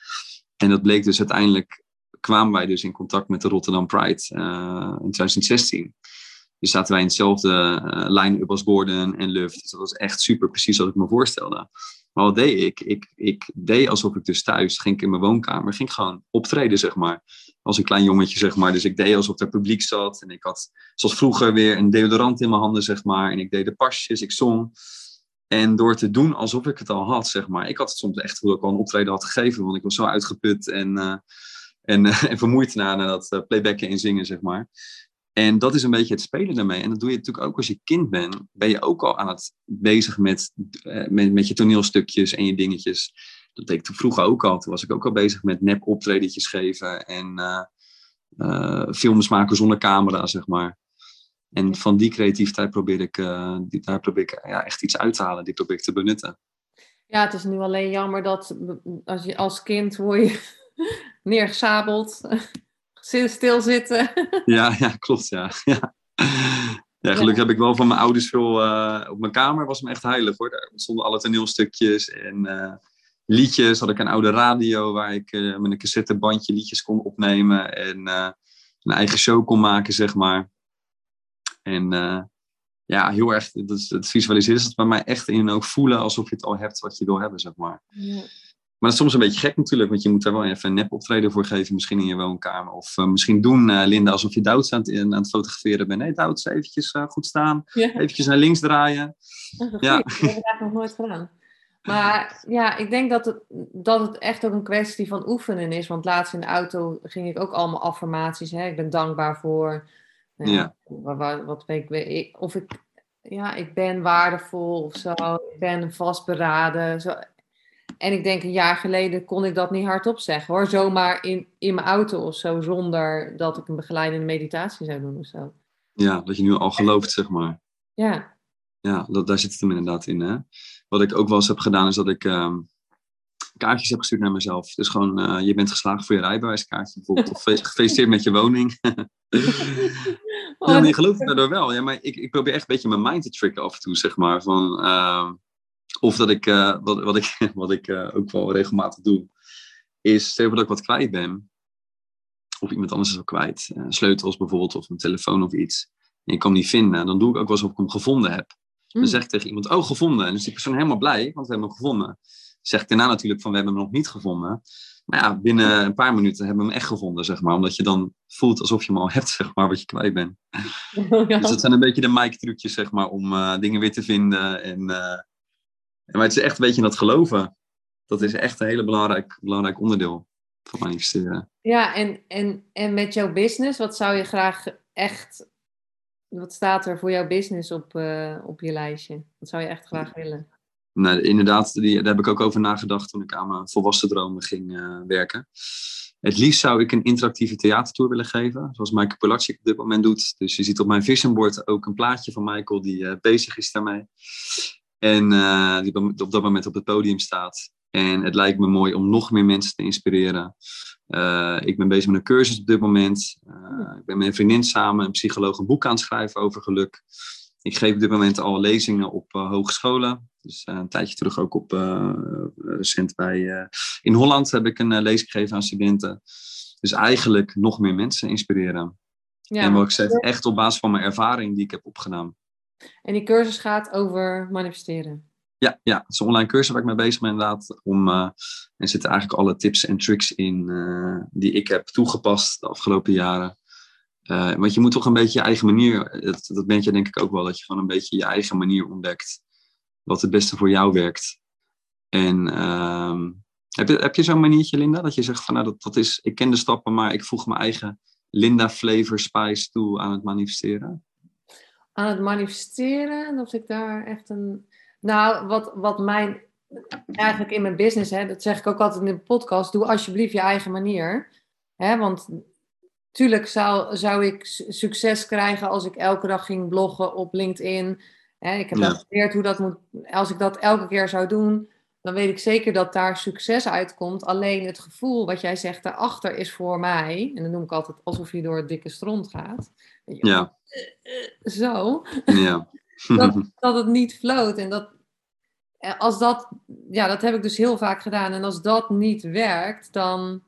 En dat bleek dus uiteindelijk, kwamen wij dus in contact met de Rotterdam Pride eh, in 2016. Dus zaten wij in hetzelfde eh, line-up als Gordon en Love. Dus dat was echt super precies wat ik me voorstelde. Maar wat deed ik? ik? Ik deed alsof ik dus thuis ging in mijn woonkamer, ging gewoon optreden, zeg maar. Als een klein jongetje, zeg maar. Dus ik deed alsof er publiek zat. En ik had, zoals vroeger, weer een deodorant in mijn handen, zeg maar. En ik deed de pasjes, ik zong. En door te doen alsof ik het al had, zeg maar. Ik had het soms echt wel ik al een optreden had gegeven, want ik was zo uitgeput en, eh, en, en vermoeid na, dat eh, playbacken en zingen, zeg maar. En dat is een beetje het spelen daarmee. En dat doe je natuurlijk ook als je kind bent. Ben je ook al aan het bezig met, eh, met, met je toneelstukjes en je dingetjes. Dat deed ik toen vroeger ook al. Toen was ik ook al bezig met nep optredetjes geven. En eh, eh, films maken zonder camera, zeg maar. En van die creativiteit probeer ik, eh, die, daar probeer ik ja, echt iets uit te halen. Die probeer ik te benutten. Ja, het is nu alleen jammer dat als je als kind word je neergesabeld, stilzitten. Ja, ja klopt. Ja. Ja. Ja, gelukkig heb ik wel van mijn ouders veel uh, op mijn kamer. Was me echt heilig hoor. Daar stonden alle toneelstukjes en uh, liedjes. Had ik een oude radio waar ik uh, met een cassettebandje liedjes kon opnemen. En een eigen show kon maken, zeg maar. En ja, heel erg. Dat is, het visualiseren is het bij mij echt in ook voelen alsof je het al hebt wat je wil hebben, zeg maar. Ja. Maar dat is soms een beetje gek natuurlijk, want je moet er wel even een nep optreden voor geven, misschien in je woonkamer. Of uh, misschien doen, uh, Linda, alsof je Douds aan, aan het fotograferen bent. Nee, Douds, eventjes goed staan, ja. eventjes naar links draaien. Ja. Dat heb ik eigenlijk nog nooit gedaan. Maar ja, ik denk dat het, dat het echt ook een kwestie van oefenen is. Want laatst in de auto ging ik ook allemaal affirmaties. Hè? Ik ben dankbaar voor. Ja. Wat, wat weet ik, of ik ja, ik ben waardevol of zo. Ik ben vastberaden. Zo. En ik denk een jaar geleden kon ik dat niet hardop zeggen hoor. Zomaar in, in mijn auto of zo, zonder dat ik een begeleidende meditatie zou doen of zo. Ja, dat je nu al gelooft, zeg maar. Ja. Ja, dat, daar zit het hem inderdaad in. Hè? Wat ik ook wel eens heb gedaan, is dat ik ehm, kaartjes heb gestuurd naar mezelf. Dus gewoon, eh, je bent geslaagd voor je rijbewijskaartje bijvoorbeeld. Of gefeliciteerd met je woning. ja, je gelooft daardoor wel. Ja, maar ik, ik probeer echt een beetje mijn mind te tricken af en toe, zeg maar. Van, ehm, of dat ik, uh, wat, wat ik, wat ik uh, ook wel regelmatig doe, is stel dat ik wat kwijt ben. Of iemand anders is ook kwijt. sleutels bijvoorbeeld, of een telefoon of iets. En ik kan hem niet vinden. Dan doe ik ook wel eens of ik hem gevonden heb. Dan hmm. zeg ik tegen iemand, oh, gevonden. En dan is die persoon helemaal blij, want we hebben hem gevonden. zeg ik daarna natuurlijk van, we hebben hem nog niet gevonden. Maar ja, binnen een paar minuten hebben we hem echt gevonden, zeg maar. Omdat je dan voelt alsof je hem al hebt, zeg maar, wat je kwijt bent. Dus dat zijn een beetje de Mike-trucjes, zeg maar, om uh, dingen weer te vinden. En, uh, maar het is echt een beetje dat geloven. Dat is echt een hele belangrijk, belangrijk onderdeel van manifesteren. Ja, en, en, en met jouw business, wat zou je graag echt wat staat er voor jouw business op, uh, op je lijstje? Wat zou je echt graag willen? Nou, inderdaad, die, daar heb ik ook over nagedacht toen ik aan mijn volwassen dromen ging uh, werken. Het liefst zou ik een interactieve theatertour willen geven, zoals Michael Polacic op dit moment doet. Dus je ziet op mijn vision board ook een plaatje van Michael die uh, bezig is daarmee. En die op dat moment op het podium staat. En het lijkt me mooi om nog meer mensen te inspireren. Ik ben bezig met een cursus op dit moment. Ik ben met een vriendin samen, een psycholoog, een boek aan het schrijven over geluk. Ik geef op dit moment al lezingen op uh, hogescholen. Dus een tijdje terug ook op, recent bij, in Holland heb ik een lezing gegeven aan studenten. Dus eigenlijk nog meer mensen inspireren. Ja, en wat ik zeg, echt op basis van mijn ervaring die ik heb opgedaan. En die cursus gaat over manifesteren? Ja, ja, het is een online cursus waar ik mee bezig ben inderdaad. Om, uh, er zitten eigenlijk alle tips en tricks in uh, die ik heb toegepast de afgelopen jaren. Uh, want je moet toch een beetje je eigen manier, dat, dat ben je denk ik ook wel, dat je gewoon een beetje je eigen manier ontdekt. Wat het beste voor jou werkt. En ehm, heb je, heb je zo'n maniertje, Linda, dat je zegt van nou, dat, dat is, ik ken de stappen, maar ik voeg mijn eigen Linda flavor spice toe aan het manifesteren? Aan het manifesteren, dat ik daar echt een nou, wat, wat mijn, eigenlijk in mijn business, hè, dat zeg ik ook altijd in de podcast, doe alsjeblieft je eigen manier. Want tuurlijk zou, zou ik succes krijgen als ik elke dag ging bloggen op LinkedIn. Ik heb ja. geleerd hoe dat moet. Als ik dat elke keer zou doen, dan weet ik zeker dat daar succes uitkomt. Alleen het gevoel wat jij zegt daarachter is voor mij, en dan noem ik altijd alsof je door het dikke stront gaat. Ja. Zo. Ja. dat, dat het niet floot. En dat, eh, als dat, ja, dat heb ik dus heel vaak gedaan. En als dat niet werkt, dan,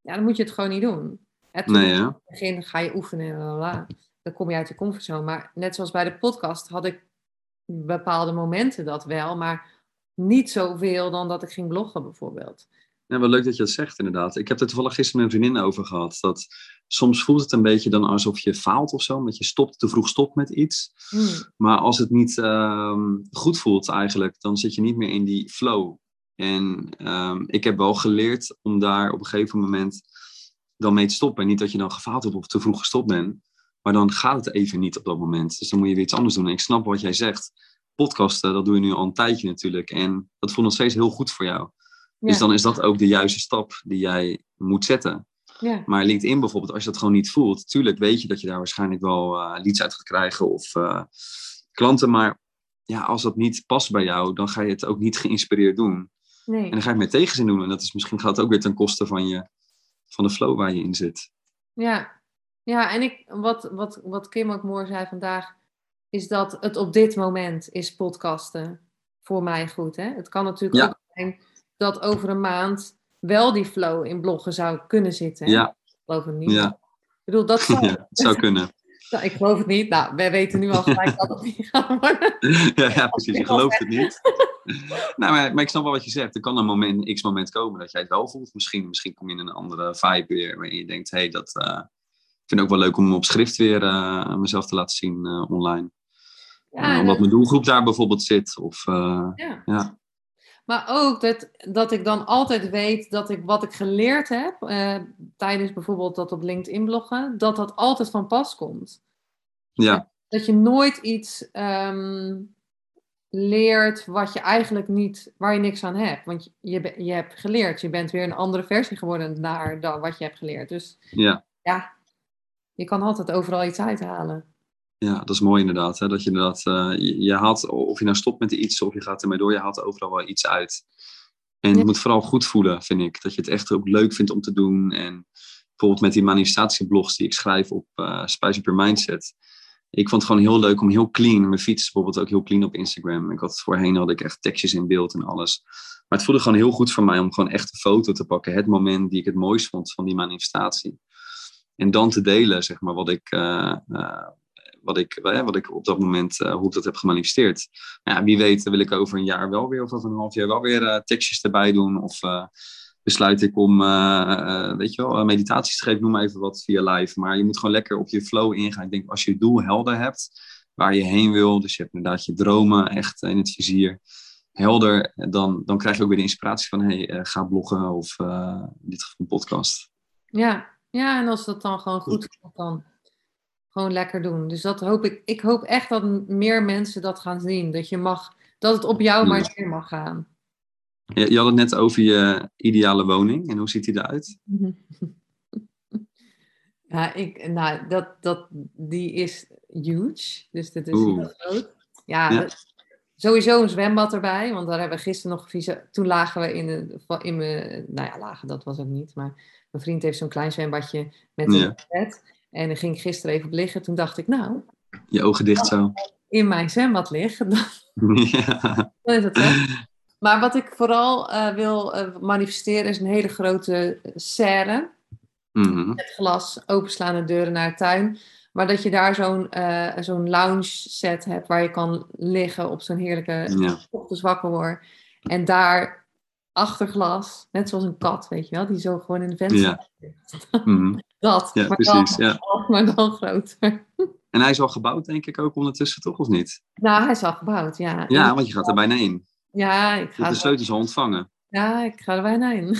ja, dan moet je het gewoon niet doen. Nee, ja. In het begin ga je oefenen, dan kom je uit je comfortzone. Maar net zoals bij de podcast had ik bepaalde momenten dat wel, maar niet zoveel dan dat ik ging bloggen bijvoorbeeld. Ja, wel leuk dat je dat zegt inderdaad. Ik heb er toevallig gisteren met een vriendin over gehad. Dat soms voelt het een beetje dan alsof je faalt of zo. Omdat je stopt, te vroeg stopt met iets. Hmm. Maar als het niet ehm, goed voelt eigenlijk, dan zit je niet meer in die flow. En ehm, ik heb wel geleerd om daar op een gegeven moment dan mee te stoppen. En niet dat je dan gefaald hebt of te vroeg gestopt bent. Maar dan gaat het even niet op dat moment. Dus dan moet je weer iets anders doen. En ik snap wat jij zegt. Podcasten, dat doe je nu al een tijdje natuurlijk. En dat voelt nog steeds heel goed voor jou. Dus dan is dat ook de juiste stap die jij moet zetten. Ja. Maar LinkedIn bijvoorbeeld, als je dat gewoon niet voelt, tuurlijk weet je dat je daar waarschijnlijk wel uh, leads uit gaat krijgen of uh, klanten. Maar ja, als dat niet past bij jou, dan ga je het ook niet geïnspireerd doen. Nee. En dan ga je het met tegenzin doen. En dat is misschien gaat het ook weer ten koste van, je, van de flow waar je in zit. Ja, ja en ik, wat, wat, wat Kim ook mooi zei vandaag, is dat het op dit moment is podcasten voor mij goed. Hè? Het kan natuurlijk ook zijn dat over een maand wel die flow in bloggen zou kunnen zitten. Ja. Ik geloof het niet. Ja. Ik bedoel, dat zou, ja, het zou kunnen. Nou, ik geloof het niet. Nou, wij weten nu al gelijk dat het niet gaat worden. Ja, ja precies. Je gelooft het niet. nou, maar, maar, ik snap wel wat je zegt. Er kan een moment, x-moment komen dat jij het wel voelt. Misschien, misschien kom je in een andere vibe weer. Waarin je denkt, hé, hey, dat uh, ik vind het ook wel leuk om op schrift weer uh, mezelf te laten zien uh, online. Ja, omdat mijn doelgroep daar bijvoorbeeld zit. Of, ja. ja. Maar ook dat, dat ik dan altijd weet dat ik wat ik geleerd heb, uh, tijdens bijvoorbeeld dat op LinkedIn bloggen, dat dat altijd van pas komt. Ja. dat je nooit iets ehm, leert wat je eigenlijk niet, waar je niks aan hebt. Want je, je hebt geleerd, je bent weer een andere versie geworden naar dan wat je hebt geleerd. Dus Ja, ja, je kan altijd overal iets uithalen. Ja, dat is mooi inderdaad. Hè? Dat je inderdaad, eh, je, je haalt, of je nou stopt met iets of je gaat ermee door, je haalt er overal wel iets uit. En Ja. je moet vooral goed voelen, vind ik. Dat je het echt ook leuk vindt om te doen. En bijvoorbeeld met die manifestatieblogs die ik schrijf op eh Spice Up Your Mindset. Ik vond het gewoon heel leuk om heel clean, mijn fiets bijvoorbeeld ook heel clean op Instagram. Ik had, voorheen had ik echt tekstjes in beeld en alles. Maar het voelde gewoon heel goed voor mij om gewoon echt een foto te pakken. Het moment die ik het mooist vond van die manifestatie. En dan te delen, zeg maar, wat ik, eh, wat ik, eh, wat ik op dat moment, eh, hoe ik dat heb gemanifesteerd. Nou Ja, wie weet wil ik over een jaar wel weer, of over een half jaar wel weer eh, tekstjes erbij doen. Of besluit ik om, weet je wel, meditaties te geven, noem maar even wat via live. Maar je moet gewoon lekker op je flow ingaan. Ik denk, als je je doel helder hebt, waar je heen wil, dus je hebt inderdaad je dromen echt in het vizier, helder, dan, dan krijg je ook weer de inspiratie van, hey, ga bloggen of in dit geval een podcast. Ja, ja, en als dat dan gewoon goed dan gewoon lekker doen. Dus dat hoop ik. Ik hoop echt dat meer mensen dat gaan zien. Dat je mag, dat het op jou maar neer mag gaan. Je, je had het net over je ideale woning. En hoe ziet die eruit? Ja, ik, nou, dat, dat, die is huge. Dus dat is Oeh. heel groot. Ja, Ja. dat- sowieso een zwembad erbij. Want daar hebben we gisteren nog visa. Toen lagen we in, de, in mijn. Nou ja, lagen, dat was ook niet. Maar mijn vriend heeft zo'n klein zwembadje met een Ja. bed. En daar ging ik gisteren even op liggen. Toen dacht ik, nou, Je ogen dicht zo. in mijn zwembad liggen, dan ja. Dan is het weg. Maar wat ik vooral eh, wil eh, manifesteren is een hele grote serre. Mhm. Met glas, openslaande deuren naar de tuin. Maar dat je daar zo'n eh, zo'n lounge set hebt waar je kan liggen op zo'n heerlijke Ja. ochtends wakker wordt. En daar achter glas, net zoals een kat, weet je wel, die zo gewoon in de venster Ja. ligt. Mhm. Dat, ja, maar, precies. dan, Ja. maar dan groter. En hij is al gebouwd, denk ik, ook ondertussen, toch? Of niet? Nou, hij is al gebouwd, ja. Ja, want je gaat er bijna in. Ja, ik ga, de sleutels al ontvangen. ja, ik ga er bijna in.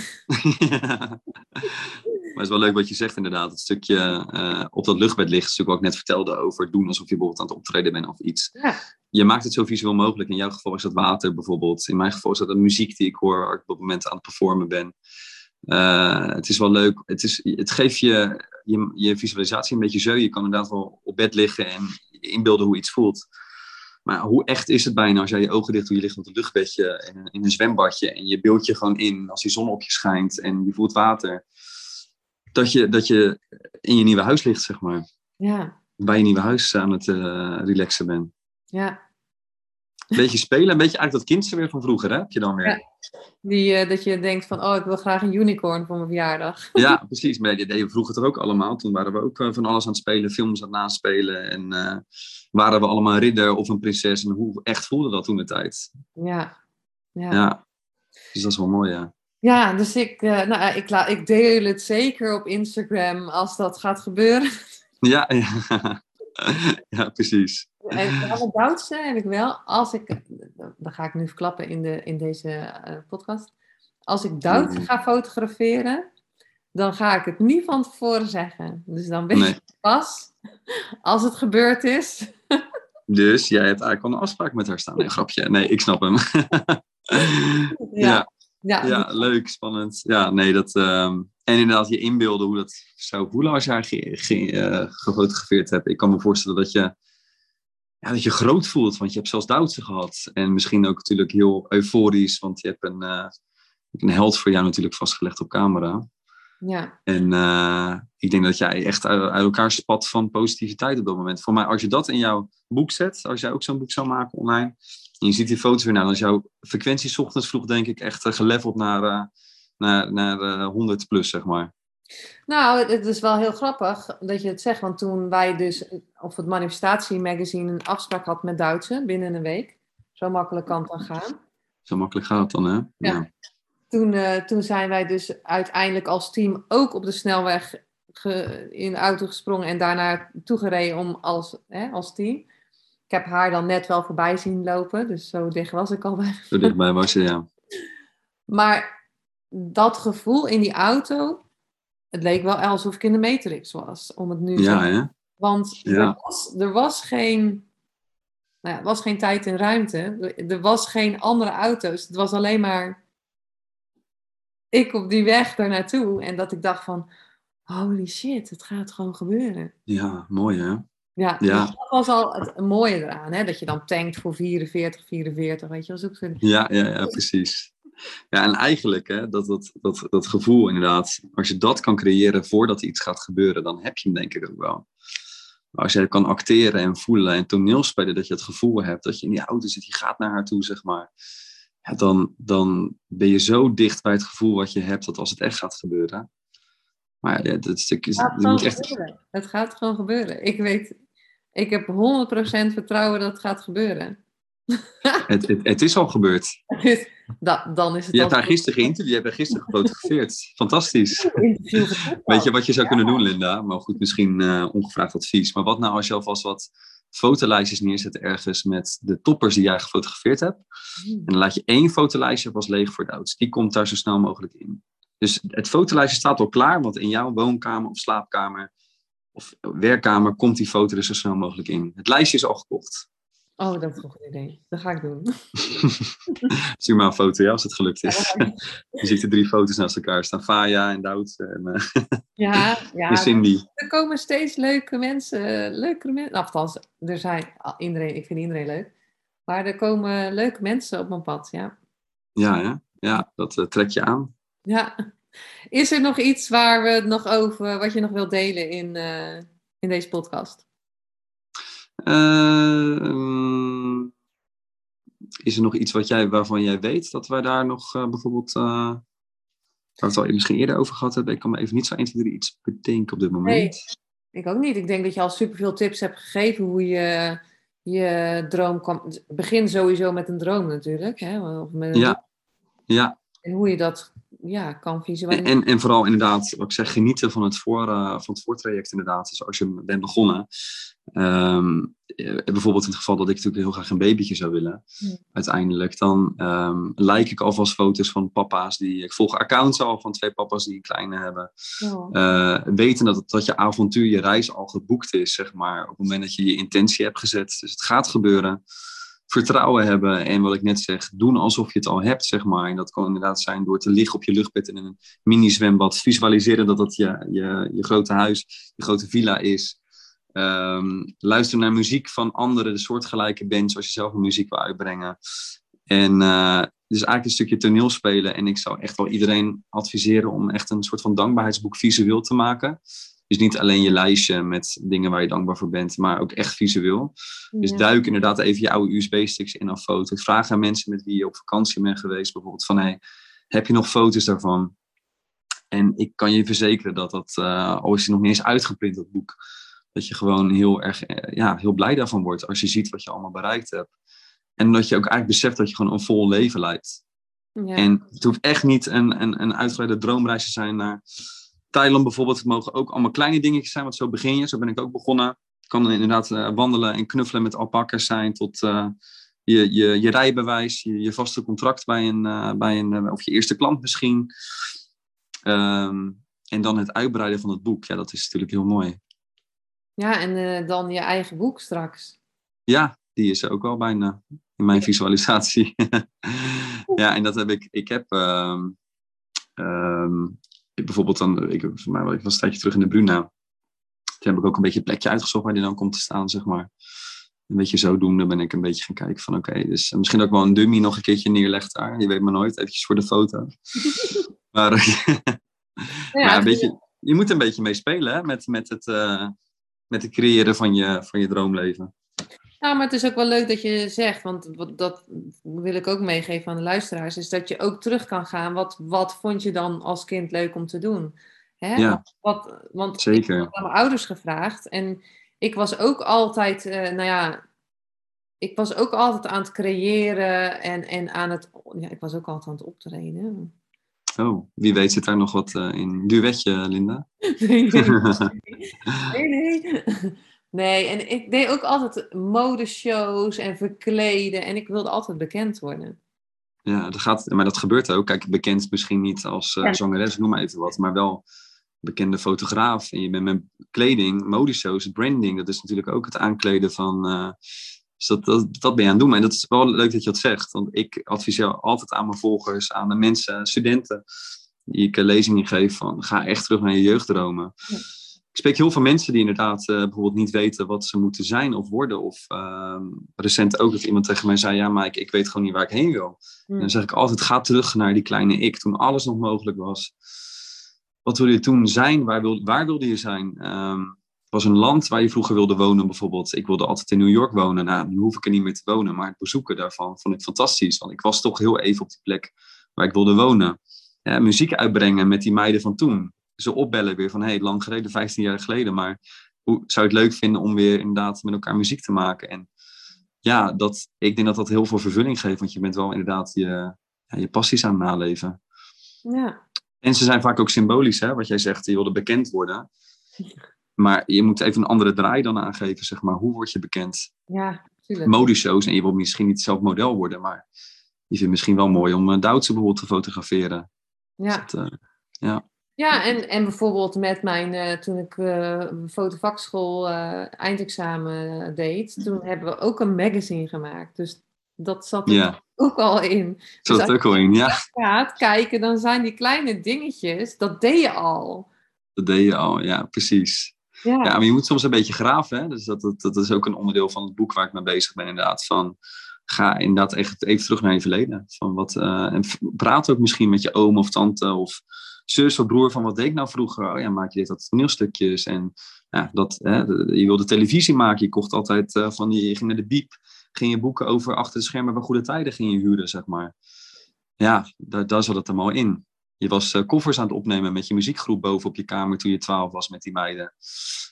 Ja. Maar het is wel leuk wat je zegt inderdaad. Het stukje eh, op dat luchtbed ligt, stuk wat ik net vertelde over doen alsof je bijvoorbeeld aan het optreden bent of iets. Ja. Je maakt het zo visueel mogelijk. In jouw geval is dat water bijvoorbeeld. In mijn geval is dat de muziek die ik hoor waar ik op dat moment aan het performen ben. Eh, het is wel leuk. Het, is, het geeft je, je je visualisatie een beetje zo. Je kan inderdaad wel op bed liggen en inbeelden hoe iets voelt. Maar hoe echt is het bijna als jij je ogen dicht doet, je ligt op een luchtbedje in een, in een zwembadje en je beeld je gewoon in als die zon op je schijnt en je voelt water. Dat je, dat je in je nieuwe huis ligt, zeg maar. Ja, Bij je nieuwe huis aan het eh, relaxen bent. ja. Een beetje spelen, een beetje eigenlijk dat kindje weer van vroeger, hè? Heb je dan weer? Ja. Die, eh, dat je denkt van, oh, ik wil graag een unicorn voor mijn verjaardag. Ja, precies. Maar die deden vroeger toch ook allemaal. Toen waren we ook eh, van alles aan het spelen, films aan het naspelen. En eh, waren we allemaal een ridder of een prinses. En hoe echt voelde dat toen de tijd? Ja. Ja, Ja. Dus dat is wel mooi, ja. ja dus ik, nou, ik, la, ik deel het zeker op Instagram als dat gaat gebeuren. Ja, ja. ja precies. En het Duitse heb ik wel, als ik, dat ga ik nu verklappen in, de, in deze eh, podcast. Als ik Duits Mhm. ga fotograferen, dan ga ik het niet van tevoren zeggen. Dus dan weet Nee. je pas, als het gebeurd is. Dus jij hebt eigenlijk al een afspraak met haar staan. Nee, grapje. Nee, ik snap hem. ja, ja, ja, leuk, spannend. Ja, nee, dat... ehm, En inderdaad, je inbeelden hoe dat zou voelen als je haar ge- ge- eh, gefotografeerd hebt. Ik kan me voorstellen dat je, ja, dat je groot voelt, want je hebt zelfs Duitse gehad. En misschien ook natuurlijk heel euforisch, want je hebt een, eh, een held voor jou natuurlijk vastgelegd op camera. ja. En eh, ik denk dat jij echt uit, uit elkaar spat van positiviteit op dat moment. Voor mij, als je dat in jouw boek zet, als jij ook zo'n boek zou maken online, en je ziet die foto's weer, nou, dan is jouw frequentie ochtends vroeg denk ik echt geleveld naar, naar, naar eh, 100 plus, zeg maar. Nou, het- is wel heel grappig dat je het zegt. Want toen wij dus op het Manifestatie Magazine een afspraak had met Duitse binnen een week. Zo makkelijk kan het dan gaan. Zo makkelijk gaat het dan, hè? Ja. Toen, eh, toen zijn wij dus uiteindelijk als team ook op de snelweg ge- in de auto gesprongen en daarna toegereden om als, hè, als team. Ik heb haar dan net wel voorbij zien lopen, dus zo dicht was ik al bij. Zo dichtbij was je, ja. Maar dat gevoel in die auto, het leek wel alsof ik in de Matrix was. Om het nu Ja, zo hè? Want Ja. er, was, er was geen... Nou ja, was geen tijd en ruimte. Er, was geen andere auto's. Het was alleen maar ik op die weg daar naartoe. En dat ik dacht van, holy shit, het gaat gewoon gebeuren. Ja, mooi hè? Ja, Ja. dus dat was al het mooie eraan. Hè? Dat je dan tankt voor 44, 44. Weet je, dat ook. Ja, ja, ja, precies. Ja, en eigenlijk, hè, dat, dat, dat, dat gevoel inderdaad, als je dat kan creëren voordat iets gaat gebeuren, dan heb je hem denk ik ook wel. Maar als jij kan acteren en voelen en toneelspelen, dat je het gevoel hebt dat je in die auto zit, je gaat naar haar toe, zeg maar. Ja, dan, dan ben je zo dicht bij het gevoel wat je hebt, dat als het echt gaat gebeuren. Maar ja, dat stuk is, Het gaat je echt, gebeuren. Het gaat gewoon gebeuren. Ik weet, ik heb 100% vertrouwen dat het gaat gebeuren. het, het, het is al gebeurd. Dan is het Je hebt al haar gisteren geïnterviewd, je hebt haar gisteren gefotografeerd. Fantastisch. Weet je wat je zou kunnen doen, Linda? Maar goed, misschien eh, ongevraagd advies. Maar wat nou als je alvast wat fotolijstjes neerzet ergens met de toppers die jij gefotografeerd hebt? En dan laat je één fotolijstje pas leeg voor de ouds. Die komt daar zo snel mogelijk in. Dus het fotolijstje staat al klaar, want in jouw woonkamer of slaapkamer of werkkamer komt die foto er zo snel mogelijk in. Het lijstje is al gekocht. Oh, dat is een goed idee. Dat ga ik doen. Stuur maar een foto, ja, als het gelukt is. Je ziet de drie foto's naast elkaar staan. Faya en Dout en, eh, ja, ja en Cindy. er komen steeds leuke mensen. Leukere mensen. Althans, er zijn iedereen, ik vind iedereen leuk. Maar er komen leuke mensen op mijn pad, ja. Ja, ja. ja dat eh, trek je aan. Ja. Is er nog iets waar we het nog over, wat je nog wilt delen in, eh, in deze podcast? Ehm, is er nog iets wat jij, waarvan jij weet dat wij daar nog eh, bijvoorbeeld. eh, waar we het al misschien eerder over gehad hebben. Ik kan me even niet zo 1, 2, 3 iets bedenken op dit moment. Nee, ik ook niet. Ik denk dat je al superveel tips hebt gegeven hoe je je droom kan. Begin sowieso met een droom natuurlijk. Hè? Of met een Ja, ja. En hoe je dat ja, kan En, visualiseren. en, en vooral inderdaad, wat ik zeg, genieten van het, voor, eh, van het voortraject inderdaad. Dus als je bent begonnen. ehm, eh, bijvoorbeeld in het geval dat ik natuurlijk heel graag een babytje zou willen. Ja. Uiteindelijk, dan ehm like ik alvast foto's van papa's die... Ik volg accounts al van twee papa's die een kleine hebben. Ja. eh, weten dat, dat je avontuur, je reis al geboekt is, zeg maar, op het moment dat je je intentie hebt gezet. Dus het gaat gebeuren. Vertrouwen hebben en wat ik net zeg, doen alsof je het al hebt, zeg maar. En dat kan inderdaad zijn door te liggen op je luchtbed in een mini-zwembad. Visualiseren dat dat je, je, je grote huis, je grote villa is. Ehm, luister naar muziek van anderen, de soortgelijke bands, als je zelf een muziek wil uitbrengen. En eh, dus eigenlijk een stukje toneel spelen. En ik zou echt wel iedereen adviseren om echt een soort van dankbaarheidsboek visueel te maken. Dus niet alleen je lijstje met dingen waar je dankbaar voor bent, maar ook echt visueel. Dus duik inderdaad even je oude USB-sticks in of foto's. Vraag aan mensen met wie je op vakantie bent geweest, bijvoorbeeld van hey, heb je nog foto's daarvan? En ik kan je verzekeren dat dat, eh, al is het nog niet eens uitgeprint, dat boek, dat je gewoon heel erg eh, ja, heel blij daarvan wordt als je ziet wat je allemaal bereikt hebt. En dat je ook eigenlijk beseft dat je gewoon een vol leven leidt. Ja. En het hoeft echt niet een, een, een uitgebreide droomreis te zijn naar Thailand bijvoorbeeld. Het mogen ook allemaal kleine dingetjes zijn, want zo begin je. Zo ben ik ook begonnen. Het kan dan inderdaad eh, wandelen en knuffelen met alpakkers zijn tot eh, je, je, je rijbewijs, je, je vaste contract bij een, eh, bij een of je eerste klant misschien. Ehm, en dan het uitbreiden van het boek. Ja, dat is natuurlijk heel mooi. ja, en dan je eigen boek straks. Ja, die is er ook wel bijna in mijn visualisatie. ja, en dat heb ik. Ik heb ehm, ehm, bijvoorbeeld dan, ik, voor mij, ik was een tijdje terug in de Bruna. Toen heb ik ook een beetje een plekje uitgezocht waar die dan komt te staan, zeg maar. Een beetje zodoende ben ik een beetje gaan kijken van oké, dus misschien ook wel een dummy nog een keertje neerlegt daar. Je weet maar nooit, eventjes voor de foto. maar Ja, maar een beetje, je moet een beetje mee spelen hè, met, met, het, eh, met het creëren van je, van je droomleven. Nou, maar het is ook wel leuk dat je zegt, want dat wil ik ook meegeven aan de luisteraars, is dat je ook terug kan gaan. Wat, wat vond je dan als kind leuk om te doen? Hè? Ja. Wat, want Zeker. ik heb aan mijn ouders gevraagd en ik was ook altijd, eh, nou ja, ik was ook altijd aan het creëren en, en aan het, ja, ik was ook altijd aan het optreden. Oh, wie weet zit daar nog wat eh, in. Duetje, Linda? Nee, nee. Nee, nee. Nee, en ik deed ook altijd modeshows en verkleden. En ik wilde altijd bekend worden. ja, dat gaat, maar dat gebeurt ook. Kijk, bekend misschien niet als Ja. zangeres, noem maar even wat. Maar wel bekende fotograaf en je bent met kleding, modeshows, branding, dat is natuurlijk ook het aankleden van. Uh, dus dat, dat, dat ben je aan het doen. En dat is wel leuk dat je dat zegt. Want ik adviseer altijd aan mijn volgers, aan de mensen, studenten, die ik lezingen geef, van ga echt terug naar je jeugddromen. Ja. Ik spreek heel veel mensen die inderdaad uh, bijvoorbeeld niet weten wat ze moeten zijn of worden. Of uh, recent ook dat iemand tegen mij zei, ja, maar ik, ik weet gewoon niet waar ik heen wil. En dan zeg ik altijd, ga terug naar die kleine ik, toen alles nog mogelijk was. Wat wilde je toen zijn? Waar, wil, waar wilde je zijn? Um, was een land waar je vroeger wilde wonen bijvoorbeeld. Ik wilde altijd in New York wonen. Nou, nu hoef ik er niet meer te wonen. Maar het bezoeken daarvan vond ik fantastisch. Want ik was toch heel even op die plek waar ik wilde wonen. Ja, muziek uitbrengen met die meiden van toen. Ze opbellen weer van, hé, hey, lang geleden, 15 jaar geleden. Maar hoe zou je het leuk vinden om weer inderdaad met elkaar muziek te maken? En ja, dat, ik denk dat dat heel veel vervulling geeft. Want je bent wel inderdaad je, ja, je passies aan het naleven. Ja. En ze zijn vaak ook symbolisch, hè? wat jij zegt, je wilde bekend worden. Maar je moet even een andere draai dan aangeven, zeg maar. Hoe word je bekend? Ja, natuurlijk. Modeshows, en je wilt misschien niet zelf model worden, maar je vindt misschien wel mooi om uh, Duitse bijvoorbeeld te fotograferen. Ja. Dus dat, uh, ja. Ja, en, en bijvoorbeeld met mijn, uh, toen ik uh, fotovakschool uh, eindexamen deed, toen hebben we ook een magazine gemaakt. Dus dat zat er Ja. ook al in. Zat Dus ook al in, ja. gaat kijken, dan zijn die kleine dingetjes, dat deed je al. Dat deed je al, ja, precies. Ja, Ja, maar je moet soms een beetje graven. Hè? Dus dat, dat, dat is ook een onderdeel van het boek waar ik mee bezig ben, inderdaad. Van, ga inderdaad echt even terug naar je verleden. Van wat, eh, en praat ook misschien met je oom of tante of zus of broer van wat deed ik nou vroeger? Oh ja, maak je dit dat toneelstukjes? En ja, dat, hè, je wilde televisie maken. Je kocht altijd eh, van die, je ging naar de biep. Ging je boeken over achter de schermen van goede tijden ging je huren, zeg maar. Ja, daar, daar zat het hem al in. Je was eh, koffers aan het opnemen met je muziekgroep boven op je kamer toen je twaalf was met die meiden.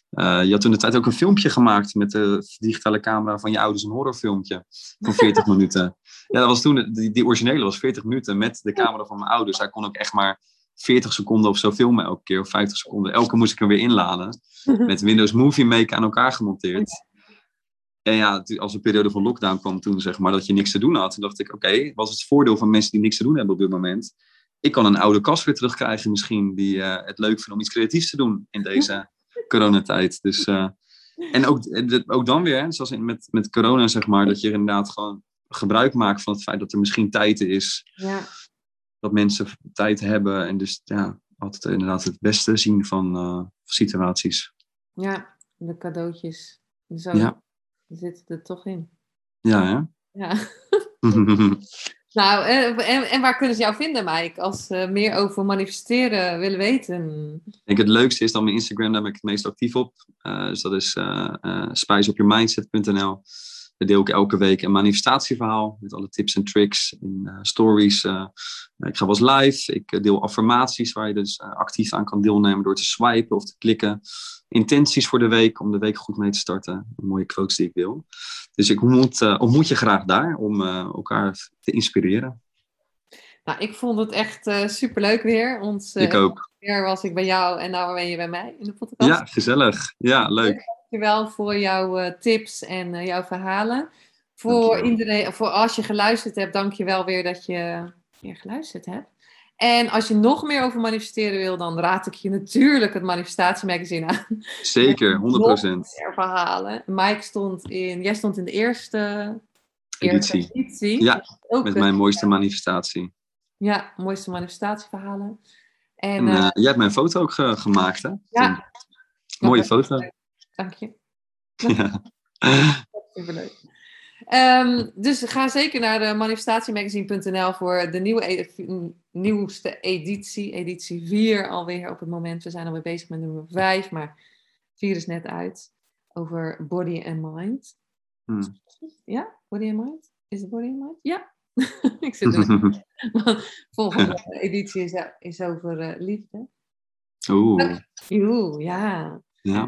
Eh, je had toen de tijd ook een filmpje gemaakt met de digitale camera van je ouders, een horrorfilmpje van 40 minuten. Ja, dat was toen, die, die originele was 40 minuten met de camera van mijn ouders. Hij kon ook echt maar 40 seconden of zo filmen elke keer, of 50 seconden. Elke moest ik hem weer inladen. Met Windows Movie Maker aan elkaar gemonteerd. En ja, als een periode van lockdown kwam toen, zeg maar, dat je niks te doen had. Toen dacht ik, oké, wat is het voordeel van mensen die niks te doen hebben op dit moment? Ik kan een oude kast weer terugkrijgen misschien, die eh, het leuk vindt om iets creatiefs te doen in deze coronatijd. Dus, eh, en ook, eh, ook dan weer, hè, zoals in, met, met corona, zeg maar, dat je inderdaad gewoon gebruik maakt van het feit dat er misschien tijd is, ja, dat mensen tijd hebben. En dus ja, altijd inderdaad het beste zien van eh, situaties. ja, de cadeautjes. Zo Ja. zitten er toch in. Ja, hè? Ja. Nou, en, en, en waar kunnen ze jou vinden, Mike, als ze meer over manifesteren willen weten? Ik denk het leukste is dan mijn Instagram, daar ben ik het meest actief op. Eh, dus dat is uh, deel ik elke week een manifestatieverhaal met alle tips en tricks in uh, stories. ik ga wel eens live. Ik deel affirmaties waar je dus actief aan kan deelnemen door te swipen of te klikken. Intenties voor de week om de week goed mee te starten. Mooie quotes die ik wil. Dus ik ontmoet, ontmoet je graag daar om elkaar te inspireren. Nou, ik vond het echt uh, superleuk weer. Ons, uh, ik ook. Weer was ik bij jou en nou ben je bij mij in de podcast. Ja, gezellig. Ja, leuk. Dankjewel voor jouw uh, tips en uh, jouw verhalen. Voor iedereen, voor als je geluisterd hebt, dankjewel weer dat je weer geluisterd hebt. En als je nog meer over manifesteren wil, dan raad ik je natuurlijk het manifestatiemagazine aan. Zeker, 100%. Meer verhalen. Mike stond in, jij stond in de eerste editie. Ja, Ook met mijn mooiste manifestatie. Ja, mooiste manifestatieverhalen. En, en uh, jij hebt mijn foto ook ge gemaakt, hè? Ja. Mooie foto. Dank je. Ja. Superleuk. Um, dus ga zeker naar de manifestatiemagazine.nl voor de nieuwe e nieuwste editie. Editie 4 alweer op het moment. We zijn alweer bezig met nummer 5, maar 4 is net uit. Over body and mind. Hmm. Ja, body and mind? Is het body and mind? Ja. Ik zit er. Volgende editie is, is over uh, liefde. Oeh. Oeh, ja. Ja.